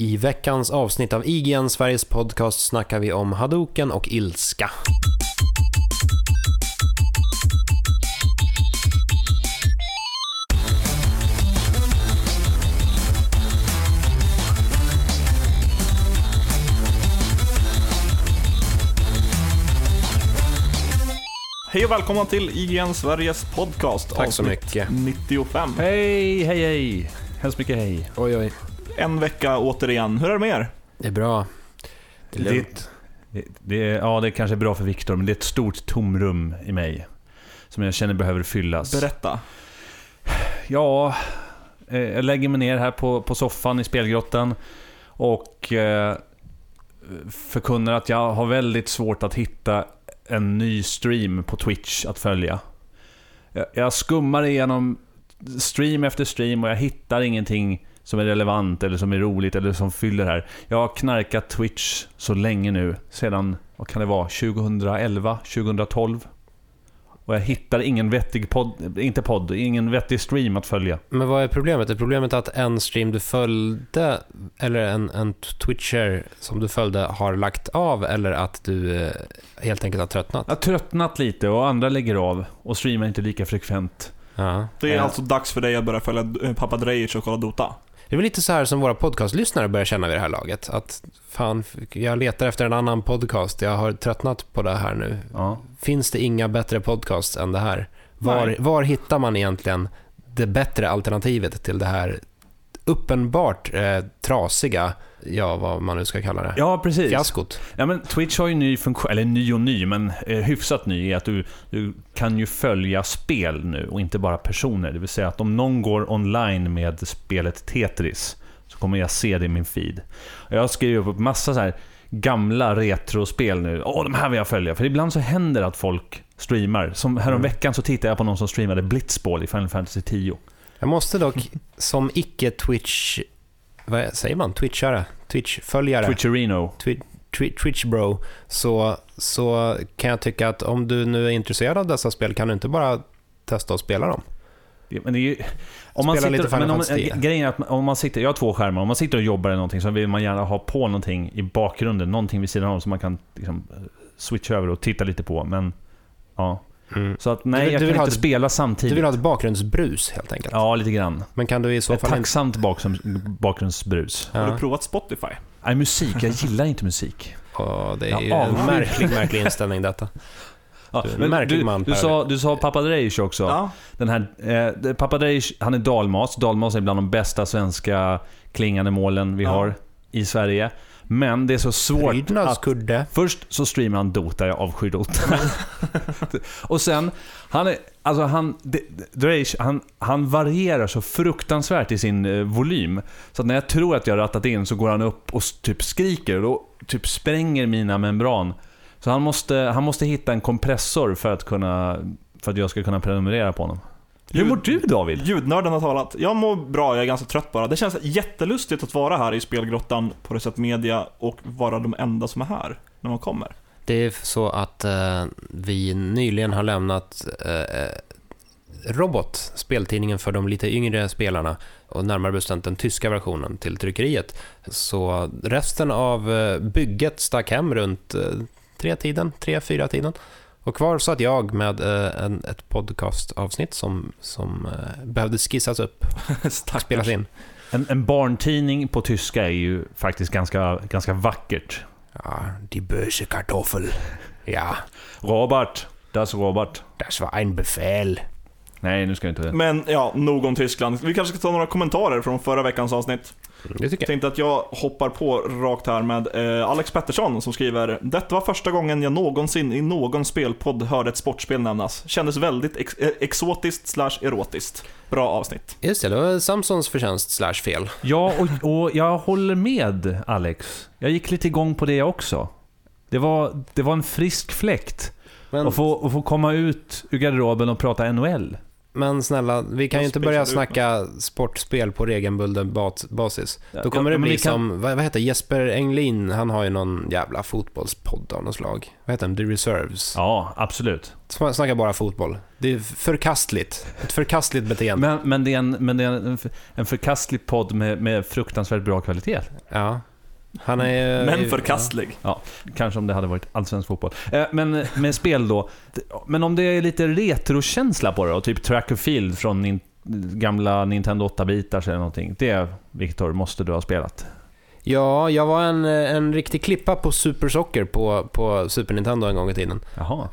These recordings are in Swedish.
I veckans avsnitt av IGN, Sveriges podcast, snackar vi om Hadoken och ilska. Hej och välkomna till IGN Sveriges podcast. Tack så mycket. 95. Hej, hej, hej. Hemskt mycket hej. Oj, oj. En vecka återigen. Hur är det med er? Det är bra. Det är lugnt. det, det, är- ja, det kanske är bra för Viktor, men det är ett stort tomrum i mig. Som jag känner behöver fyllas. Berätta. Ja, eh, jag lägger mig ner här på, på soffan i spelgrottan och eh, förkunnar att jag har väldigt svårt att hitta en ny stream på Twitch att följa. Jag, jag skummar igenom stream efter stream och jag hittar ingenting som är relevant eller som är roligt eller som fyller här. Jag har knarkat Twitch så länge nu, sedan, vad kan det vara, 2011, 2012? Och jag hittar ingen vettig podd, inte podd, ingen vettig stream att följa. Men vad är problemet? Är problemet att en stream du följde, eller en, en twitcher som du följde har lagt av, eller att du eh, helt enkelt har tröttnat? Jag har tröttnat lite och andra lägger av och streamar inte lika frekvent. Ja. Det är Ja. alltså dags för dig att börja följa eh, pappa Drejic och kolla Dota. Det är väl lite så här som våra podcastlyssnare börjar känna vid det här laget. Att fan, jag letar efter en annan podcast. Jag har tröttnat på det här nu. Ja. Finns det inga bättre podcasts än det här? Var, var hittar man egentligen det bättre alternativet till det här uppenbart eh, trasiga, ja vad man nu ska kalla det, ja, precis. fiaskot? Ja, men Twitch har ju ny funktion, eller ny och ny, men eh, hyfsat ny i att du, du kan ju följa spel nu och inte bara personer. Det vill säga att om någon går online med spelet Tetris så kommer jag se det i min feed. Jag har skrivit upp massa så här gamla retrospel nu. Åh, de här vill jag följa. För ibland så händer att folk streamar. Som häromveckan så tittade jag på någon som streamade Blitzball i Final Fantasy 10. Jag måste dock, som icke-Twitch, vad säger man, Twitchare? Twitch-följare? Twitcherino. Twi- Twi- Twitch bro, så, så kan jag tycka att om du nu är intresserad av dessa spel kan du inte bara testa att spela dem. Ja, Men det är ju, om man Spela sitter, lite men om, 10. grejen är att om man sitter, jag har två skärmar, om man sitter och jobbar eller någonting så vill man gärna ha på någonting i bakgrunden, någonting vid sidan om som man kan liksom, switcha över och titta lite på. Men ja, så att nej, Du vill- jag du kan vill ha inte ett- spela Du samtidigt. vill ha ett bakgrundsbrus helt enkelt. Ja, lite grann. Men kan du i så Ett fall inte... tacksamt bakgrunds, bakgrundsbrus. Har Ja. du provat Spotify? Nej, musik. Jag gillar inte musik. Åh, det är ju en märklig, märklig inställning detta. Ja, Du men du, man, du, sa, du sa Pappa Dreish också. Ja. Den här, eh, Pappa Dreish, han är dalmas. Dalmas är bland de bästa svenska klingande målen vi Ja. har i Sverige. Men det är så svårt att... Först så streamar han Dota, jag avskyr Dota. och sen, han är, alltså han, D- Dreish, han, han varierar så fruktansvärt i sin eh, volym. Så när jag tror att jag rattat in så går han upp och typ skriker och då typ spränger mina membran. Så han måste, han måste hitta en kompressor för att, kunna, för att jag ska kunna prenumerera på honom. Hur mår du David? Ljudnörden har talat. Jag mår bra, jag är ganska trött bara. Det känns jättelustigt att vara här i spelgrottan på Reset Media och vara de enda som är här när man kommer. Det är så att eh, vi nyligen har lämnat eh, Robot, speltidningen för de lite yngre spelarna och närmare bestämt den tyska versionen till tryckeriet. Så resten av eh, bygget stack hem runt eh, tre tiden, tre, fyra tiden. Och kvar satt jag med eh, en, ett podcastavsnitt som, som eh, behövde skissas upp och spelas in. En, en barntidning på tyska är ju faktiskt ganska, ganska vackert. Ja, die böse Kartoffel. Ja, Robert, das Robert. das war ein Befehl. Nej, nu ska jag inte... Men ja, nog om Tyskland. Vi kanske ska ta några kommentarer från förra veckans avsnitt. Det tycker Jag jag. tänkte att jag hoppar på rakt här med eh, Alex Pettersson som skriver Detta var första gången jag någonsin i någon spelpodd hörde ett sportspel nämnas. Kändes väldigt ex eh, exotiskt slash erotiskt. Bra avsnitt. Just det, det var Samsons förtjänst slash fel. Ja, och, och jag håller med Alex. Jag gick lite igång på det också. Det var, det var en frisk fläkt. Men Att få, att få komma ut ur garderoben och prata NHL. Men snälla, vi kan ju inte börja du ut snacka sportspel på regelbunden bas- basis. Då kommer Ja, det bli kan- som, vad, vad heter Jesper Englin, han har ju någon jävla fotbollspodd av något slag. Vad heter den? The Reserves. Ja, absolut. Snackar bara fotboll. Det är förkastligt. Ett förkastligt beteende. Men, men det är, en, men det är en, en förkastlig podd med, med fruktansvärt bra kvalitet. Ja. Han är... Men förkastlig. Kanske om det hade varit allsvensk fotboll. Eh, Men med spel då. Men om det är lite retrokänsla på det då, typ track and field från gamla Nintendo 8-bitars eller någonting. Det, Viktor, måste du ha spelat. Ja, jag var en, en riktig klippa på Super Soccer på, på Super Nintendo en gång i tiden.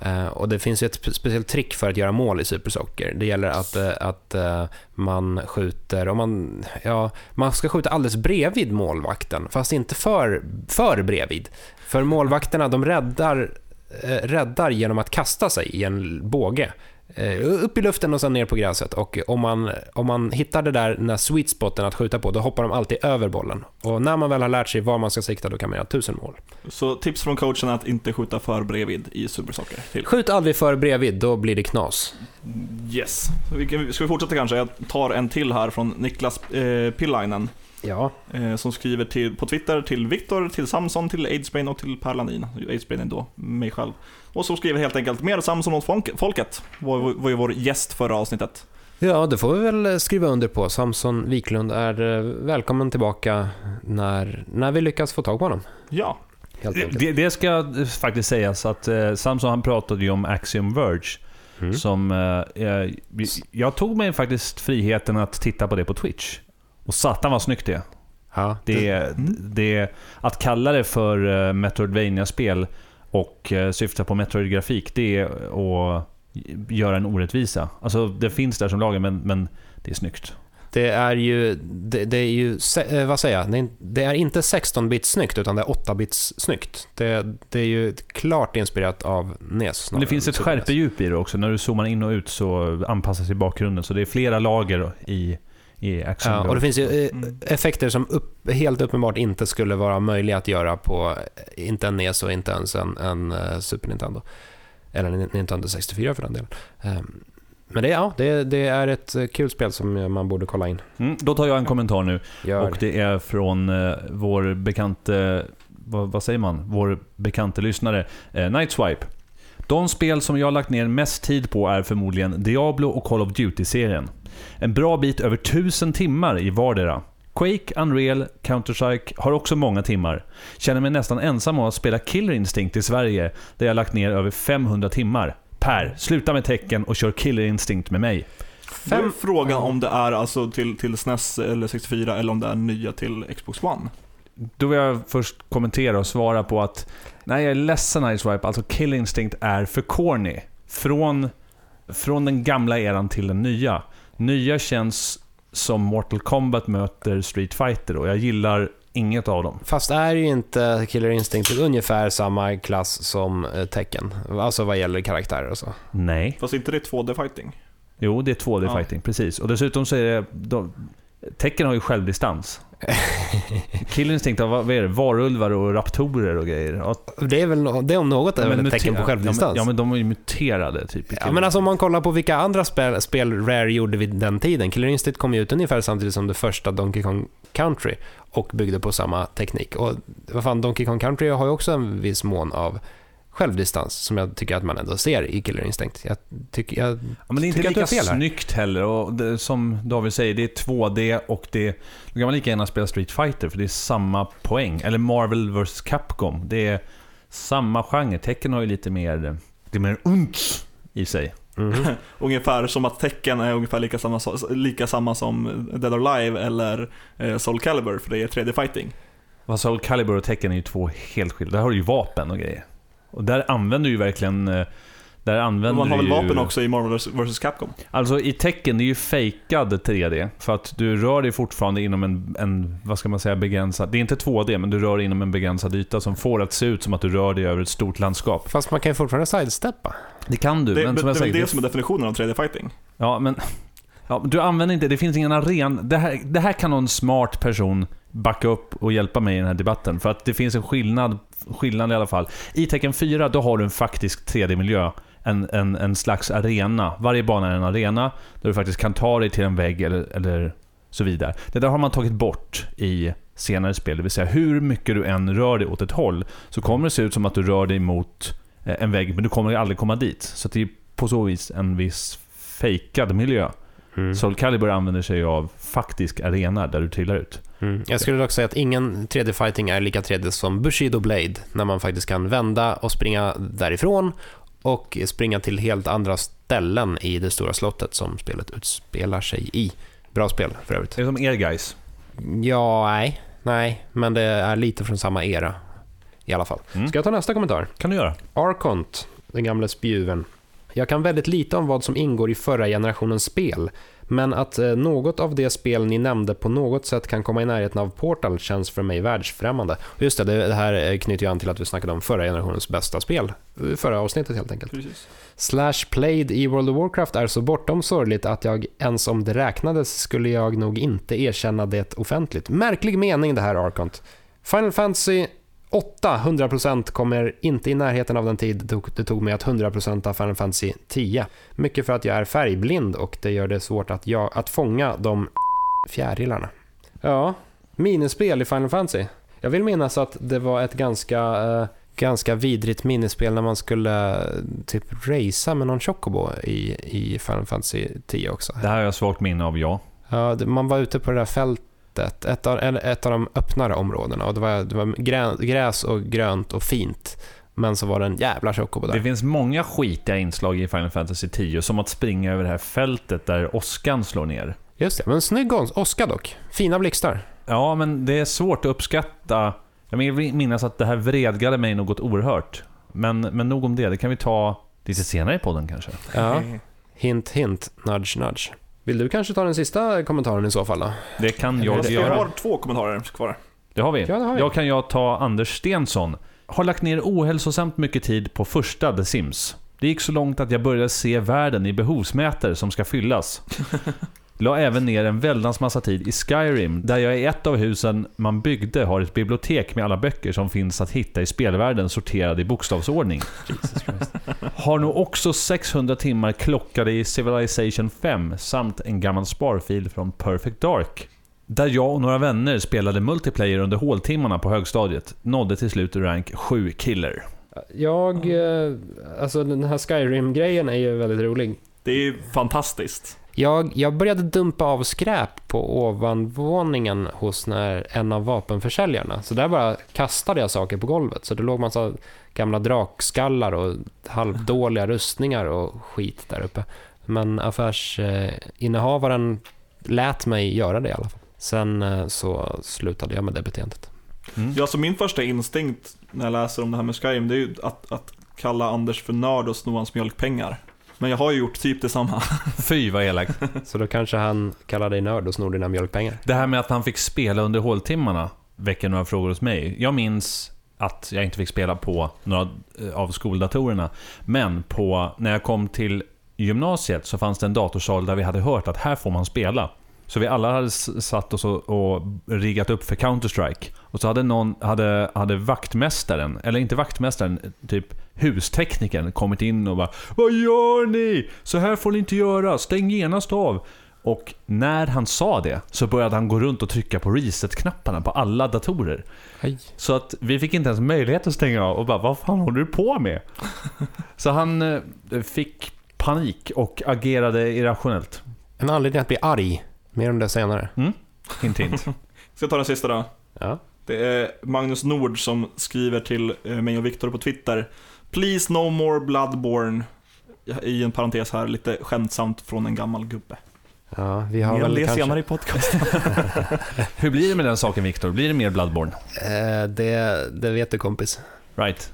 Eh, och det finns ju ett spe- speciellt trick för att göra mål i Super Soccer. Det gäller att, eh, att eh, man skjuter, om man, ja, man ska skjuta alldeles bredvid målvakten, fast inte för, för bredvid. För målvakterna, de räddar, eh, räddar genom att kasta sig i en båge. Eh, upp i luften och sen ner på gräset. Och om man, om man hittar det där, den där sweet spoten att skjuta på, då hoppar de alltid över bollen. Och när man väl har lärt sig var man ska sikta, då kan man göra tusen mål. Så tips från coachen är att inte skjuta för bredvid i Supersoccer. Till. Skjut aldrig för bredvid, då blir det knas. Yes. Ska vi fortsätta kanske? Jag tar en till här från Niklas eh, Pillainen. Ja. Eh, som skriver till, på Twitter till Viktor, till Samson, till Aidsbrain och till Per Landin. Aidsbrain är då mig själv. Och så skriver helt enkelt mer Samson åt folk- folket. Var, var ju vår gäst förra avsnittet. Ja, det får vi väl skriva under på. Samson Wiklund är eh, välkommen tillbaka när, när vi lyckas få tag på honom. Ja, Helt enkelt. Det, det ska faktiskt sägas att eh, Samson han pratade ju om Axiom Verge. Mm. Som, eh, jag tog mig faktiskt friheten att titta på det på Twitch. Och satan vad snyggt det är. Ja, Det, Mm. det, att kalla det för uh, Metroidvania-spel och uh, syfta på Metroid-grafik, det är att göra en orättvisa. Alltså det finns där som lager, men, men det är snyggt. det är ju, det, det är ju, eh, vad säger jag, Det är- det inte 16-bits snyggt utan det är 8-bits snyggt. Det, det är ju klart inspirerat av NES. Men det finns ett NES. skärpedjup i det också. När du zoomar in och ut så anpassas i bakgrunden. Så det är flera lager i, i Axiom Ja, och det finns ju eh, Mm. effekter som upp, helt uppenbart inte skulle vara möjliga att göra på eh, inte en NES och inte ens en, en eh, Super Nintendo. Eller en Nintendo 64 för den delen. Ehm, Men det, ja, det, det är ett kul spel som man borde kolla in. Mm, då tar jag en kommentar nu. Gör. Och det är från eh, vår bekante, vad, vad säger man? Vår bekante lyssnare, eh, Nightswipe. De spel som jag har lagt ner mest tid på är förmodligen Diablo och Call of Duty-serien. En bra bit över tusen timmar i vardera. Quake, Unreal, Counter-Strike har också många timmar. Känner mig nästan ensam om att spela Killer Instinct i Sverige, där jag har lagt ner över 500 timmar. Per, sluta med tecken och kör Killer Instinct med mig. Då är frågan om det är alltså till, till SNES eller 64 eller om det är nya till Xbox One. Då vill jag först kommentera och svara på att Nej, jag är ledsen Ice Wipe. Alltså Kill Instinct är för corny. Från, från den gamla eran till den nya. Nya känns som Mortal Kombat möter Street Fighter och jag gillar inget av dem. Fast är ju inte Killer Instinct ungefär samma klass som eh, Tekken? Alltså vad gäller karaktärer och så. Nej. Fast inte det är 2D-fighting. Jo, det är 2D-fighting, precis. Och dessutom så är det... De, Tecken har ju självdistans. Kill Instinct har, vad är det? Varulvar och raptorer och grejer. Och, Det, är väl, det om något är väl ett tecken på självdistans? Ja men, ja, men de är ju muterade, typ. Ja, men alltså om man kollar på vilka andra spel, spel Rare gjorde vid den tiden. Killer Instinct kom ju ut ungefär samtidigt som det första Donkey Kong Country och byggde på samma teknik. Och vad fan, Donkey Kong Country har ju också en viss mån av självdistans som jag tycker att man ändå ser i Killer Instinct. Jag tycker, jag, Ja, men det är inte lika fel här. snyggt heller. Och det, som David säger, det är 2D och det... Då kan man lika gärna spela Street Fighter för det är samma poäng. Eller Marvel vs Capcom. Det är samma genre. Tecken har ju lite mer... Det är mer uns i sig. mhm. Ungefär som att tecken är ungefär lika samma, lika samma som Dead or Alive eller eh, Soul Calibur, för det är 3D-fighting. Vad Soul Calibur och Tecken är ju två helt skilda. Där har du ju vapen och grejer. Och där använder du ju verkligen... eh, Där använder Man har väl ju... vapen också i Marvel vs Capcom? Alltså i tecken, det är ju fejkad 3D. För att du rör dig fortfarande inom en, en, vad ska man säga, begränsad... Det är inte 2D, men du rör dig inom en begränsad yta som får att se ut som att du rör dig över ett stort landskap. Fast man kan ju fortfarande sidesteppa. Det kan du, Det, men som jag det är säger... det det- som är definitionen av 3D-fighting. Ja, men... Ja, du använder inte, det finns ingen aren... Det här, det här kan någon smart person backa upp och hjälpa mig i den här debatten. För att det finns en skillnad, skillnad i alla fall. I tecken 4, då har du en faktisk 3D-miljö en, en, en slags arena. Varje bana är en arena där du faktiskt kan ta dig till en vägg eller, eller så vidare. Det där har man tagit bort i senare spel. Det vill säga hur mycket du än rör dig åt ett håll så kommer det se ut som att du rör dig mot eh, en vägg men du kommer aldrig komma dit. Så det är på så vis en viss fejkad miljö. Mm. Soul Calibur använder sig av faktisk arena där du trillar ut. Mm. Jag skulle dock säga att ingen 3D-fighting är lika 3D som Bushido Blade, när man faktiskt kan vända och springa därifrån och springa till helt andra ställen i det stora slottet som spelet utspelar sig i. Bra spel för övrigt. Det är som er guys. Ja, nej, nej, men det är lite från samma era i alla fall. Mm. Ska jag ta nästa kommentar? kan du göra. Arkont, den gamla spjuven. Jag kan väldigt lite om vad som ingår i förra generationens spel, men att eh, något av det spel ni nämnde på något sätt kan komma i närheten av Portal känns för mig världsfrämmande. Och Just det, det det här eh, knyter ju an till att vi snackade om förra generationens bästa spel, eh, förra avsnittet helt enkelt. Precis. Slash played i World of Warcraft är så bortom sorgligt att jag ens om det räknades skulle jag nog inte erkänna det offentligt. Märklig mening det här Arkont. Final Fantasy 8 100% kommer inte i närheten av den tid det tog, det tog mig att 100% av Final Fantasy 10. Mycket för att jag är färgblind och det gör det svårt att, jag, att fånga de fjärilarna. Ja, minispel i Final Fantasy. Jag vill minnas att det var ett ganska, eh, ganska vidrigt minispel när man skulle eh, typ racea med någon chocobo i, i Final Fantasy 10 också. Det här har jag svagt minne av, ja. Ja, man var ute på det där fältet, ett av, ett av de öppnare områdena och det var, det var grä, gräs och grönt och fint. Men så var det en jävla chocobo Det där. finns många skitiga inslag i Final Fantasy 10, som att springa över det här fältet där åskan slår ner. Just det, men snygg ås- åska dock. Fina blixtar. Ja, men det är svårt att uppskatta. Jag vill minnas att det här vredgade mig något oerhört. Men, men nog om det, det kan vi ta lite senare i podden kanske. Ja, hint hint, nudge nudge. Vill du kanske ta den sista kommentaren i så fall då? Det kan jag Jag göra. har två kommentarer kvar. Det har vi. Ja, det har vi. Jag kan jag ta Anders Stensson. Har lagt ner ohälsosamt mycket tid på första The Sims. Det gick så långt att jag började se världen i behovsmätare som ska fyllas. La även ner en väldans massa tid i Skyrim, där jag i ett av husen man byggde har ett bibliotek med alla böcker som finns att hitta i spelvärlden sorterade i bokstavsordning. Har nog också 600 timmar klockade i Civilization 5 samt en gammal sparfil från Perfect Dark. Där jag och några vänner spelade multiplayer under håltimmarna på högstadiet. Nådde till slut rank 7 killer. Jag, eh, alltså den här Skyrim-grejen är ju väldigt rolig. Det är fantastiskt. Jag, jag började dumpa av skräp på ovanvåningen hos när, en av vapenförsäljarna. Så där bara kastade jag saker på golvet. Så det låg massa gamla drakskallar och halvdåliga rustningar och skit där uppe. Men affärsinnehavaren lät mig göra det i alla fall. Sen eh, så slutade jag med det beteendet. Mm. Ja, så min första instinkt när jag läser om det här med Skyrim, det är ju att, att kalla Anders för nörd och sno hans mjölkpengar. Men jag har ju gjort typ detsamma. Fy vad elakt. Så då kanske han kallade dig nörd och snor dina mjölkpengar. Det här med att han fick spela under håltimmarna väcker några frågor hos mig. Jag minns att jag inte fick spela på några eh, av skoldatorerna. Men på, när jag kom till gymnasiet så fanns det en datorsal där vi hade hört att här får man spela. Så vi alla hade satt oss och, och riggat upp för Counter-Strike. Och så hade någon, hade, hade vaktmästaren, eller inte vaktmästaren, typ husteknikern kommit in och bara Vad gör ni? Så här får ni inte göra, stäng genast av. Och när han sa det så började han gå runt och trycka på reset-knapparna på alla datorer. Hej. Så att vi fick inte ens möjlighet att stänga av och bara Vad fan håller du på med? Så han eh, fick panik och agerade irrationellt. En anledning att bli arg. Mer om det senare. Hint hint. Ska jag ta den sista då? Ja. Det är Magnus Nord som skriver till eh, mig och Viktor på Twitter. Please no more Bloodborne. I en parentes här, lite skämtsamt från en gammal gubbe. Ja, vi har Mer väl det kanske... senare i podcasten. Hur blir det med den saken Viktor? Blir det mer Bloodborne? Eh, det, det vet du kompis. Right.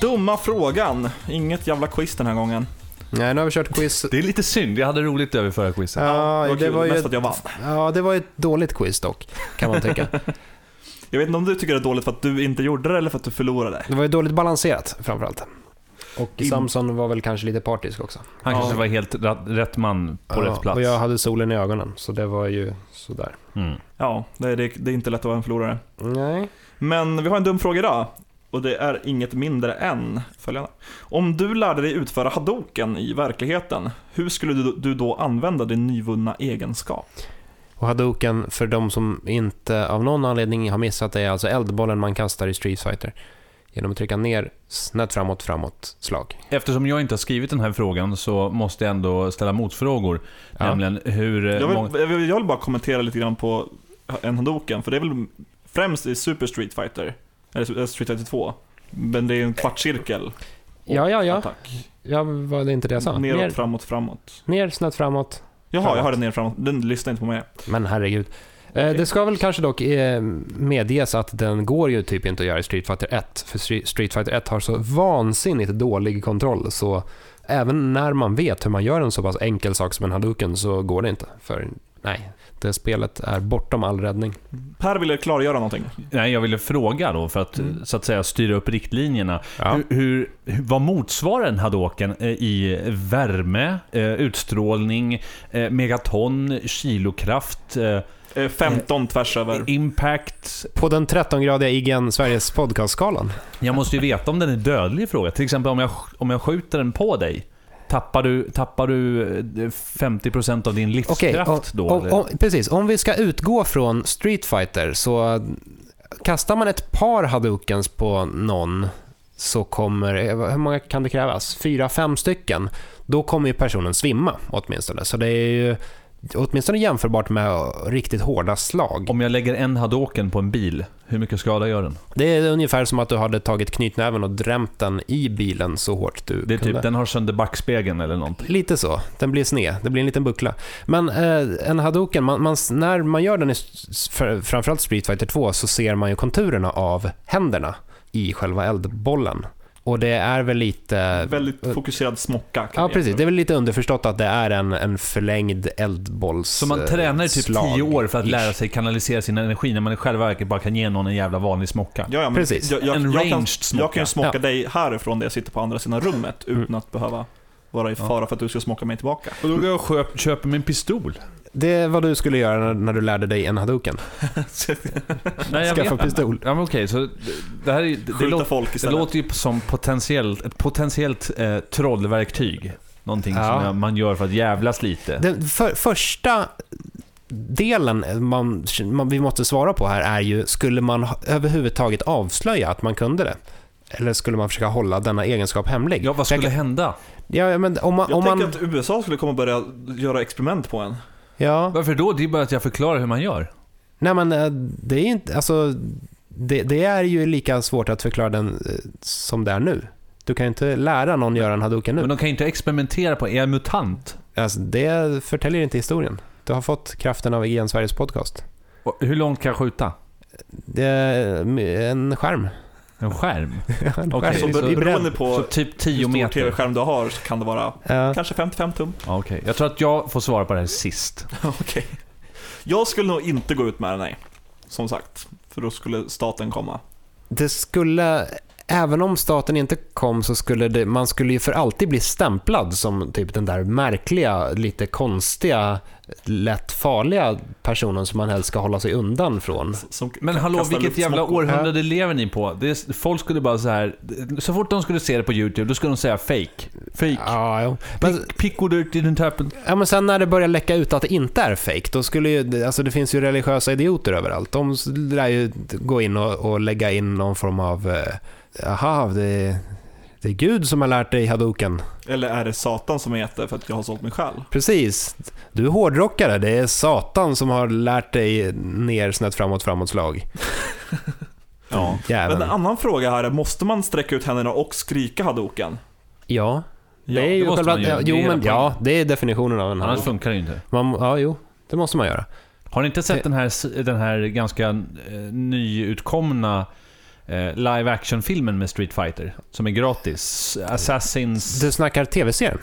Dumma frågan. Inget jävla quiz den här gången. Nej, nu har vi kört quiz. Det är lite synd, jag hade roligt över förra quizet. Ja, det var, det var ju mest ett, att jag vann. ja, det var ett dåligt quiz dock, kan man tycka. Jag vet inte om du tycker det är dåligt för att du inte gjorde det eller för att du förlorade. Det var ju dåligt balanserat framförallt. Och In- Samson var väl kanske lite partisk också. Han Ja. kanske var helt rätt, rätt man på Ja, rätt plats. Och jag hade solen i ögonen, så det var ju sådär. Mm. Ja, det är, det, det är inte lätt att vara en förlorare. Nej. Men vi har en dum fråga idag. Och det är inget mindre än följande. Om du lärde dig utföra hadoken i verkligheten, hur skulle du, du då använda din nyvunna egenskap? Och Hadouken, för de som inte av någon anledning har missat det, är alltså eldbollen man kastar i Street Fighter. Genom att trycka ner, snett framåt, framåt, slag. Eftersom jag inte har skrivit den här frågan så måste jag ändå ställa motfrågor. Ja. Nämligen hur... eh, Jag många- vill, jag, vill, jag vill bara kommentera lite grann på en hadoken, för det är väl främst i Super Street Fighter, eller Street Fighter 2. Men det är en kvartscirkel. Ja, ja, ja. Attack. Ja, var det inte det jag sa? Neråt, Ner, framåt, framåt. ner snett framåt. Jaha, Framåt. jag har den ner framåt. Den lyssnar inte på mig. Men herregud. Eh, Det ska väl kanske dock eh, medges att den går ju typ inte att göra i Street Fighter 1. För Stre- Street Fighter 1 har så vansinnigt dålig kontroll så även när man vet hur man gör en så pass enkel sak som en Hadouken så går det inte. För nej, det spelet är bortom all räddning. Per ville klargöra någonting. Nej, jag ville fråga då för att Mm. så att säga styra upp riktlinjerna. Ja. Hur, hur, vad motsvarar en hadoken eh, i värme, eh, utstrålning, eh, megaton, kilokraft, eh, Eh, 15 tvärs över. impact? På den 13-gradiga IGN Sveriges podcastskalan. Jag måste ju veta om den är dödlig fråga. Till exempel om jag, om jag skjuter den på dig. Tappar du, tappar du eh, 50% av din livskraft och- då? eller? och- precis. Om vi ska utgå från Street Fighter så kastar man ett par Hadoukens på någon så kommer, eh, hur många kan det krävas? Fyra, fem stycken. Då kommer ju personen svimma åtminstone. Så det är ju åtminstone jämförbart med riktigt hårda slag. Om jag lägger en hadoken på en bil, hur mycket skada gör den? Det är ungefär som att du hade tagit knytnäven och drämt den i bilen så hårt du Det är kunde. typ, den har sönder backspegeln eller någonting. Lite så. Den blir sned. Det blir en liten buckla. Men eh, en Hadouken, man, man, när man gör den i framförallt Street Fighter 2 så ser man ju konturerna av händerna i själva eldbollen. Och det är väl lite... Väldigt fokuserad smocka. Ja, precis. Det är väl lite underförstått att det är en, en förlängd eldbolls... Så man tränar i typ slag. 10 år för att Ish. lära sig kanalisera sin energi när man i själva verket bara kan ge någon en jävla vanlig smocka. Ja, ja, men Precis. Jag, jag, En jag, kan, ranged smocka. jag kan ju smocka Ja. dig härifrån där jag sitter på andra sidan rummet utan Mm. att behöva vara i fara för att du ska smocka mig tillbaka. Och då går jag och köp, köper mig en pistol. Det är vad du skulle göra när, du lärde dig en. Nej, jag Skaffa vet. pistol. Ja, men okej, så det- här är, det, det, låter, folk det låter ju som potentiellt, ett potentiellt eh, trollverktyg. Någonting Ja. som jag, man gör för att jävlas lite. Den för, första delen man, man, vi måste svara på här är ju, skulle man överhuvudtaget avslöja att man kunde det? Eller skulle man försöka hålla denna egenskap hemlig? Ja, vad jag skulle kan- hända? Ja, men om man... Jag Om tänker man att USA skulle komma och börja göra experiment på en. ja, Varför då? Det är bara att jag förklarar hur man gör. nej men eh, det är inte, alltså... Det, det är ju lika svårt att förklara den eh, som det är nu. Du kan ju inte lära någon göra en hadouken nu. Men de kan ju inte experimentera på, är jag mutant? Alltså, det förtäljer inte historien. Du har fått kraften av IGN Sveriges podcast. Och Hur långt kan jag skjuta? Det är en skärm. En skärm? En skärm Så i be- beroende på Så typ hur 10 stor meter? tv-skärm du har så kan det vara Ja. kanske 55 tum. Ja, Okej, jag tror att jag får svara på det här sist. Okej. Jag skulle nog inte gå ut med den, nej. Som sagt. För då skulle staten komma. Det skulle, även om staten inte kom så skulle det, man skulle ju för alltid bli stämplad som typ den där märkliga, lite konstiga, lätt farliga personen som man helst ska hålla sig undan från. Som Men hallå, vilket jävla århundrade lever ni på? Det är, folk skulle bara så här. Så fort de skulle se det på YouTube, då skulle de säga fake. Fake. Ja, jo. Men, Pick, pick or dirt didn't happen. ja, men sen när det börjar läcka ut att det inte är fake, då skulle ju, alltså det finns ju religiösa idioter överallt. De lär ju gå in och, och lägga in någon form av, eh, jaha, det, det är Gud som har lärt dig hadouken. Eller är det Satan som heter för att jag har sålt mig själv? Precis. Du är hårdrockare. Det är Satan som har lärt dig ner snett framåt framåt slag. Ja. Men Jäveln. en annan fråga här är, måste man sträcka ut händerna och skrika hadoken? Ja. Det Ja, är ju det själva... göra. Jo, Det men ja, det är definitionen av en Annars funkar det ju inte. Man, ja, jo. Det måste man göra. Har ni inte sett den här, den här ganska eh, nyutkomna eh, live action-filmen med Street Fighter? Som är gratis. Assassins... Du snackar tv-serien?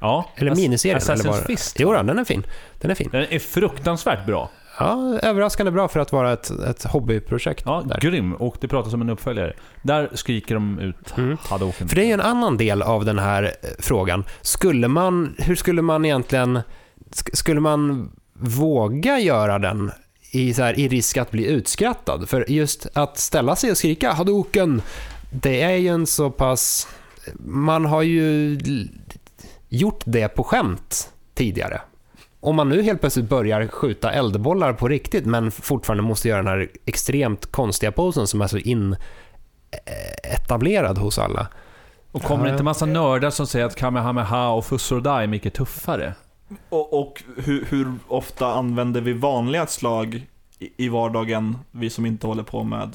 ja. Eller Ass- miniserien? Assassin's eller? Fist. Jo, den är fin. Den är fin. Den är fruktansvärt bra. Ja, överraskande bra för att vara ett, ett hobbyprojekt. Ja, där. grym. Och det pratas om en uppföljare. Där skriker de ut Mm. För det är ju en annan del av den här eh, frågan. Skulle man, hur skulle man egentligen, sk- skulle man våga göra den i, så här, i risk att bli utskrattad? För just att ställa sig och skrika Hadouken, det är ju en så pass, man har ju gjort det på skämt tidigare. Om man nu helt plötsligt börjar skjuta eldbollar på riktigt men fortfarande måste göra den här extremt konstiga posen som är så in eh, etablerad hos alla. Och kommer Ja, inte massa nördar som säger att Kamehameha och Fusordai är mycket tuffare? Och, och hur, hur ofta använder vi vanliga slag i, i vardagen, vi som inte håller på med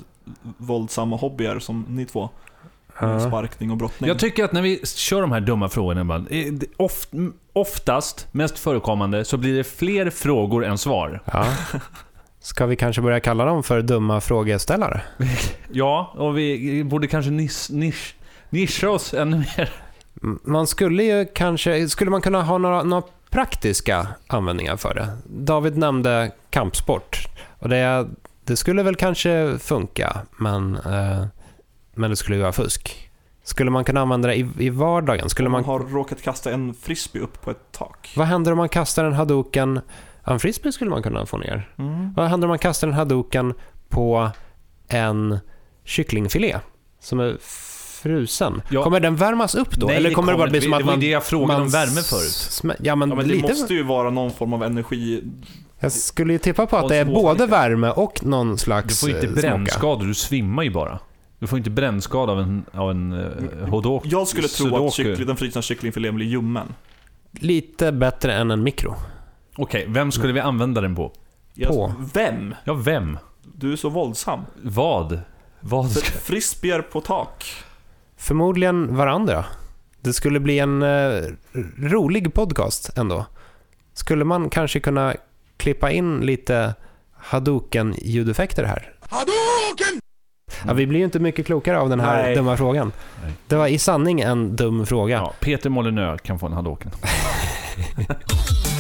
våldsamma hobbyer som ni två? Sparkning och brottning. Jag tycker att när vi kör de här dumma frågorna ibland, eh, oftast, mest förekommande, så blir det fler frågor än svar. Ja. Ska vi kanske börja kalla dem för dumma frågeställare? Ja, och vi borde kanske nisch, nisch, nischa oss ännu mer. Man skulle ju kanske, skulle man kunna ha några, några praktiska användningar för det? David nämnde kampsport och det, det skulle väl kanske funka, men, eh, men det skulle ju vara fusk. Skulle man kunna använda det i, i vardagen? Skulle Om man man, har råkat kasta en frisbee upp på ett tak. vad händer om man kastar en hadouken? En frisbee skulle man kunna få ner. Mm. Vad händer om man kastar en hadouken på en kycklingfilé som är frusen? Ja. Kommer den värmas upp då? Nej, Eller kommer det bara bli som att det var man... det jag frågade man om värme förut. Ja, men, Ja, men det lite... måste ju vara någon form av energi. Jag skulle ju tippa på att det är både värme och någon Du slags får inte eh, brännskador, du svimmar ju bara. Du får inte brännskada av en, av en uh, hodok. Jag skulle tro sudoku. att kyckling, den frusna kycklingfilén blir ljummen. Lite bättre än en mikro. Okej, vem skulle vi använda den på? På. Vem? Ja, vem? Du är så våldsam. Vad? Vad frisbeer på tak. Förmodligen varandra. Det skulle bli en eh, rolig podcast ändå. Skulle man kanske kunna klippa in lite Hadouken-ljudeffekter här? Ja, vi blir ju inte mycket klokare av den här Nej. dumma frågan. Nej. Det var i sanning en dum fråga. Ja, Peter Molyneux kan få en hadouken.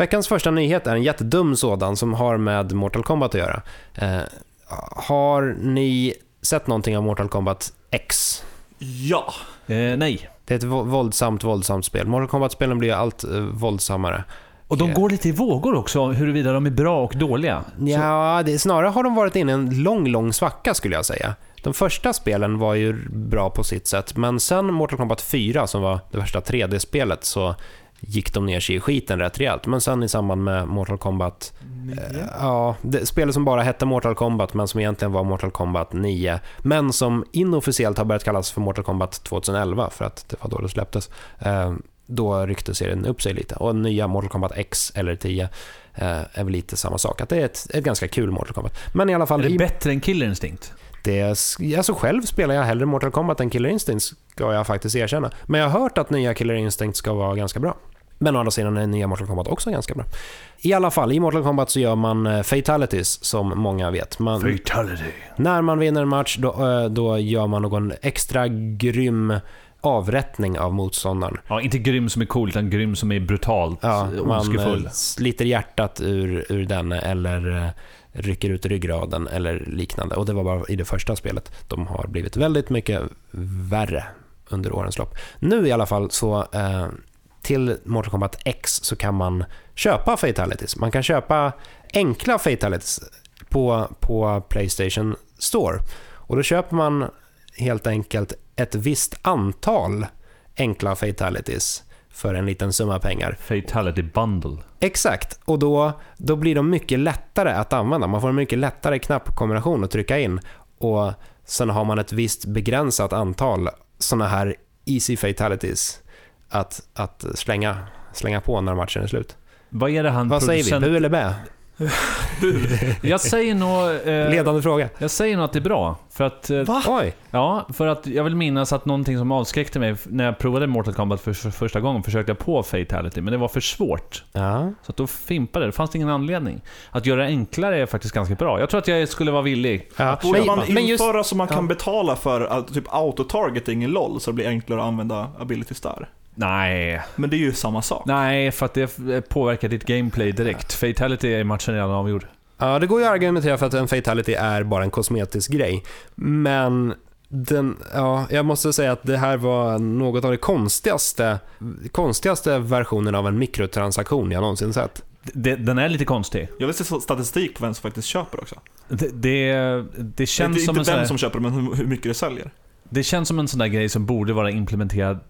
Veckans första nyhet är en jättedum sådan som har med Mortal Kombat att göra. Eh, har ni sett någonting av Mortal Kombat X? Ja. Eh, nej. Det är ett vå- våldsamt, våldsamt spel. Mortal Kombat-spelen blir allt eh, våldsammare. Och de Eh. går lite i vågor också, huruvida de är bra och dåliga. Ja, det, snarare har de varit inne i en lång, lång svacka skulle jag säga. De första spelen var ju bra på sitt sätt, men sen Mortal Kombat 4, som var det värsta 3D-spelet, så gick de ner sig i skiten rätt rejält. Men sen i samband med Mortal Kombat Nio. Ja, det, spelet som bara hette Mortal Kombat men som egentligen var Mortal Kombat 9. Men som inofficiellt har börjat kallas för Mortal Kombat 2011 för att det var då det släpptes. Eh, då ryckte serien upp sig lite. Och nya Mortal Kombat X eller 10 eh, är väl lite samma sak. Att det är ett, ett ganska kul Mortal Kombat. Men i alla fall, Är det i, bättre än Killer Instinct? Det, alltså själv spelar jag hellre Mortal Kombat än Killer Instinct ska jag faktiskt erkänna. Men jag har hört att nya Killer Instinct ska vara ganska bra. Men å andra sidan är nya Mortal Kombat också ganska bra. I alla fall, i Mortal Kombat så gör man eh, fatalities som många vet. Man, Fatality. när man vinner en match då, eh, då gör man någon extra grym avrättning av motståndaren. Ja, inte grym som är cool, utan grym som är brutalt Ja, man eh, sliter hjärtat ur, ur den eller rycker ut ryggraden eller liknande. Och det var bara i det första spelet. De har blivit väldigt mycket värre under årens lopp. Nu i alla fall så eh, till Mortal Kombat X så kan man köpa fatalities. Man kan köpa enkla fatalities på, på Playstation Store. Och då köper man helt enkelt ett visst antal enkla fatalities för en liten summa pengar. Fatality bundle. Exakt, och då, då blir de mycket lättare att använda. Man får en mycket lättare knappkombination att trycka in och sen har man ett visst begränsat antal sådana här easy fatalities att, att slänga, slänga på när matchen är slut. Vad är det han Vad säger vi, bu eller bä? Jag säger nog... Eh, Ledande fråga. jag säger nog att det är bra. För att... Eh, Va? Oj. Ja, för att jag vill minnas att någonting som avskräckte mig när jag provade Mortal Kombat för, för första gången försökte jag på Fatality, men det var för svårt. Ja. Så att då fimpade det. Det fanns ingen anledning. Att göra det enklare är faktiskt ganska bra. Jag tror att jag skulle vara villig. ja. Borde Men, man men just... införa så man kan ja. betala för uh, typ auto-targeting i LOL så det blir enklare att använda abilities där? Nej, Men det är ju samma sak. nej, för att det påverkar ditt gameplay direkt. Fatality är matchen redan avgjord. Ja, det går ju att argumentera för att en fatality är bara en kosmetisk grej. Men den, ja, jag måste säga att det här var något av det konstigaste, konstigaste versionen av en mikrotransaktion jag någonsin sett. Det, den är lite konstig. Jag vill se statistik på vem som faktiskt köper också. Det, det, det känns inte som en inte vem här, som köper men hur, hur mycket det säljer. Det känns som en sån där grej som borde vara implementerad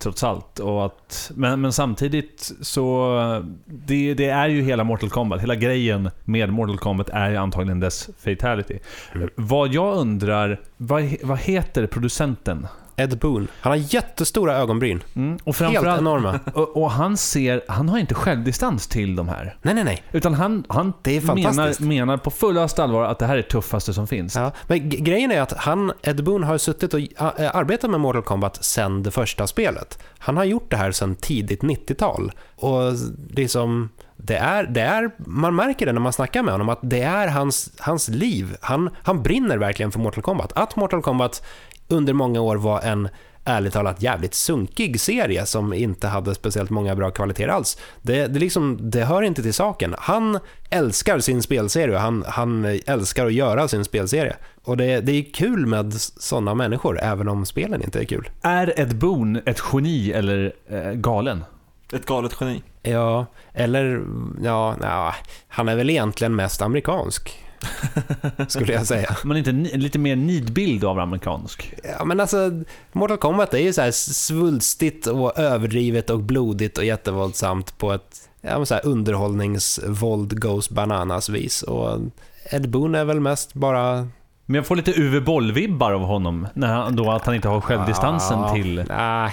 trots allt. Och att, men, men samtidigt så... Det, det är ju hela Mortal Kombat. Hela grejen med Mortal Kombat är ju antagligen dess fatality. Mm. Vad jag undrar, vad, vad heter producenten? Ed Boon, han har jättestora ögonbryn. Mm, och Helt enorma. och, och han ser, han har inte självdistans till de här. Nej, nej, nej. Utan han, han Det är menar, menar på fullaste allvar att det här är det tuffaste som finns. Ja, men grejen är att han, Ed Boon har suttit och äh, arbetat med Mortal Kombat sedan det första spelet. Han har gjort det här sedan tidigt 90-tal. Och det är som, det är, det är, man märker det när man snackar med honom, att det är hans, hans liv. Han, han brinner verkligen för Mortal Kombat. Att Mortal Kombat under många år var en ärligt talat jävligt sunkig serie som inte hade speciellt många bra kvaliteter alls. Det, det, liksom, det hör inte till saken. Han älskar sin spelserie och han, han älskar att göra sin spelserie. Och det, det är kul med sådana människor, även om spelen inte är kul. Är Ed Boon ett geni eller eh, galen? Ett galet geni. Ja, eller ja, ja, han är väl egentligen mest amerikansk, skulle jag säga. Men inte lite mer nidbild av amerikansk? Ja, men alltså, Mortal Kombat är ju så här svulstigt och överdrivet och blodigt och jättevåldsamt på ett ja, men så här underhållningsvåld goes bananas vis. Och Ed Boon är väl mest bara... Men jag får lite Uwe Boll-vibbar av honom, när han, då att han inte har självdistansen Ja, till... Nej,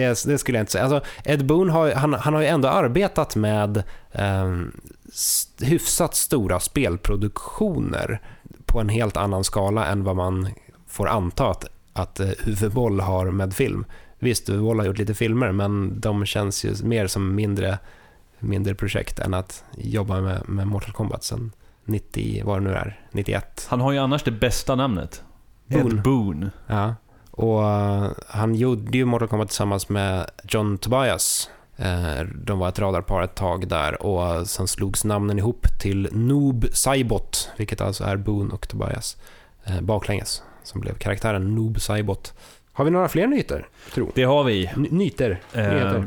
det, det skulle jag inte säga. Alltså, Ed Boon har, han, han har ju ändå arbetat med eh, hyfsat stora spelproduktioner på en helt annan skala än vad man får anta att, att eh, Uwe Boll har med film. Visst, Uwe Boll har gjort lite filmer, men de känns ju mer som mindre, mindre projekt än att jobba med, med Mortal Kombat sen 90, vad det nu är, 91. Han har ju annars det bästa namnet. Boon. Ed Boon. Ja, och eh, han gjorde ju Mortal Kombat tillsammans med John Tobias. Eh, De var ett radarpar ett tag där och sen slogs namnen ihop till Noob Saibot, vilket alltså är Boone och Tobias eh, baklänges, som blev karaktären Noob Saibot. Har vi några fler nyheter, tro? Det har vi. N- nyter? Eh, Nyheter?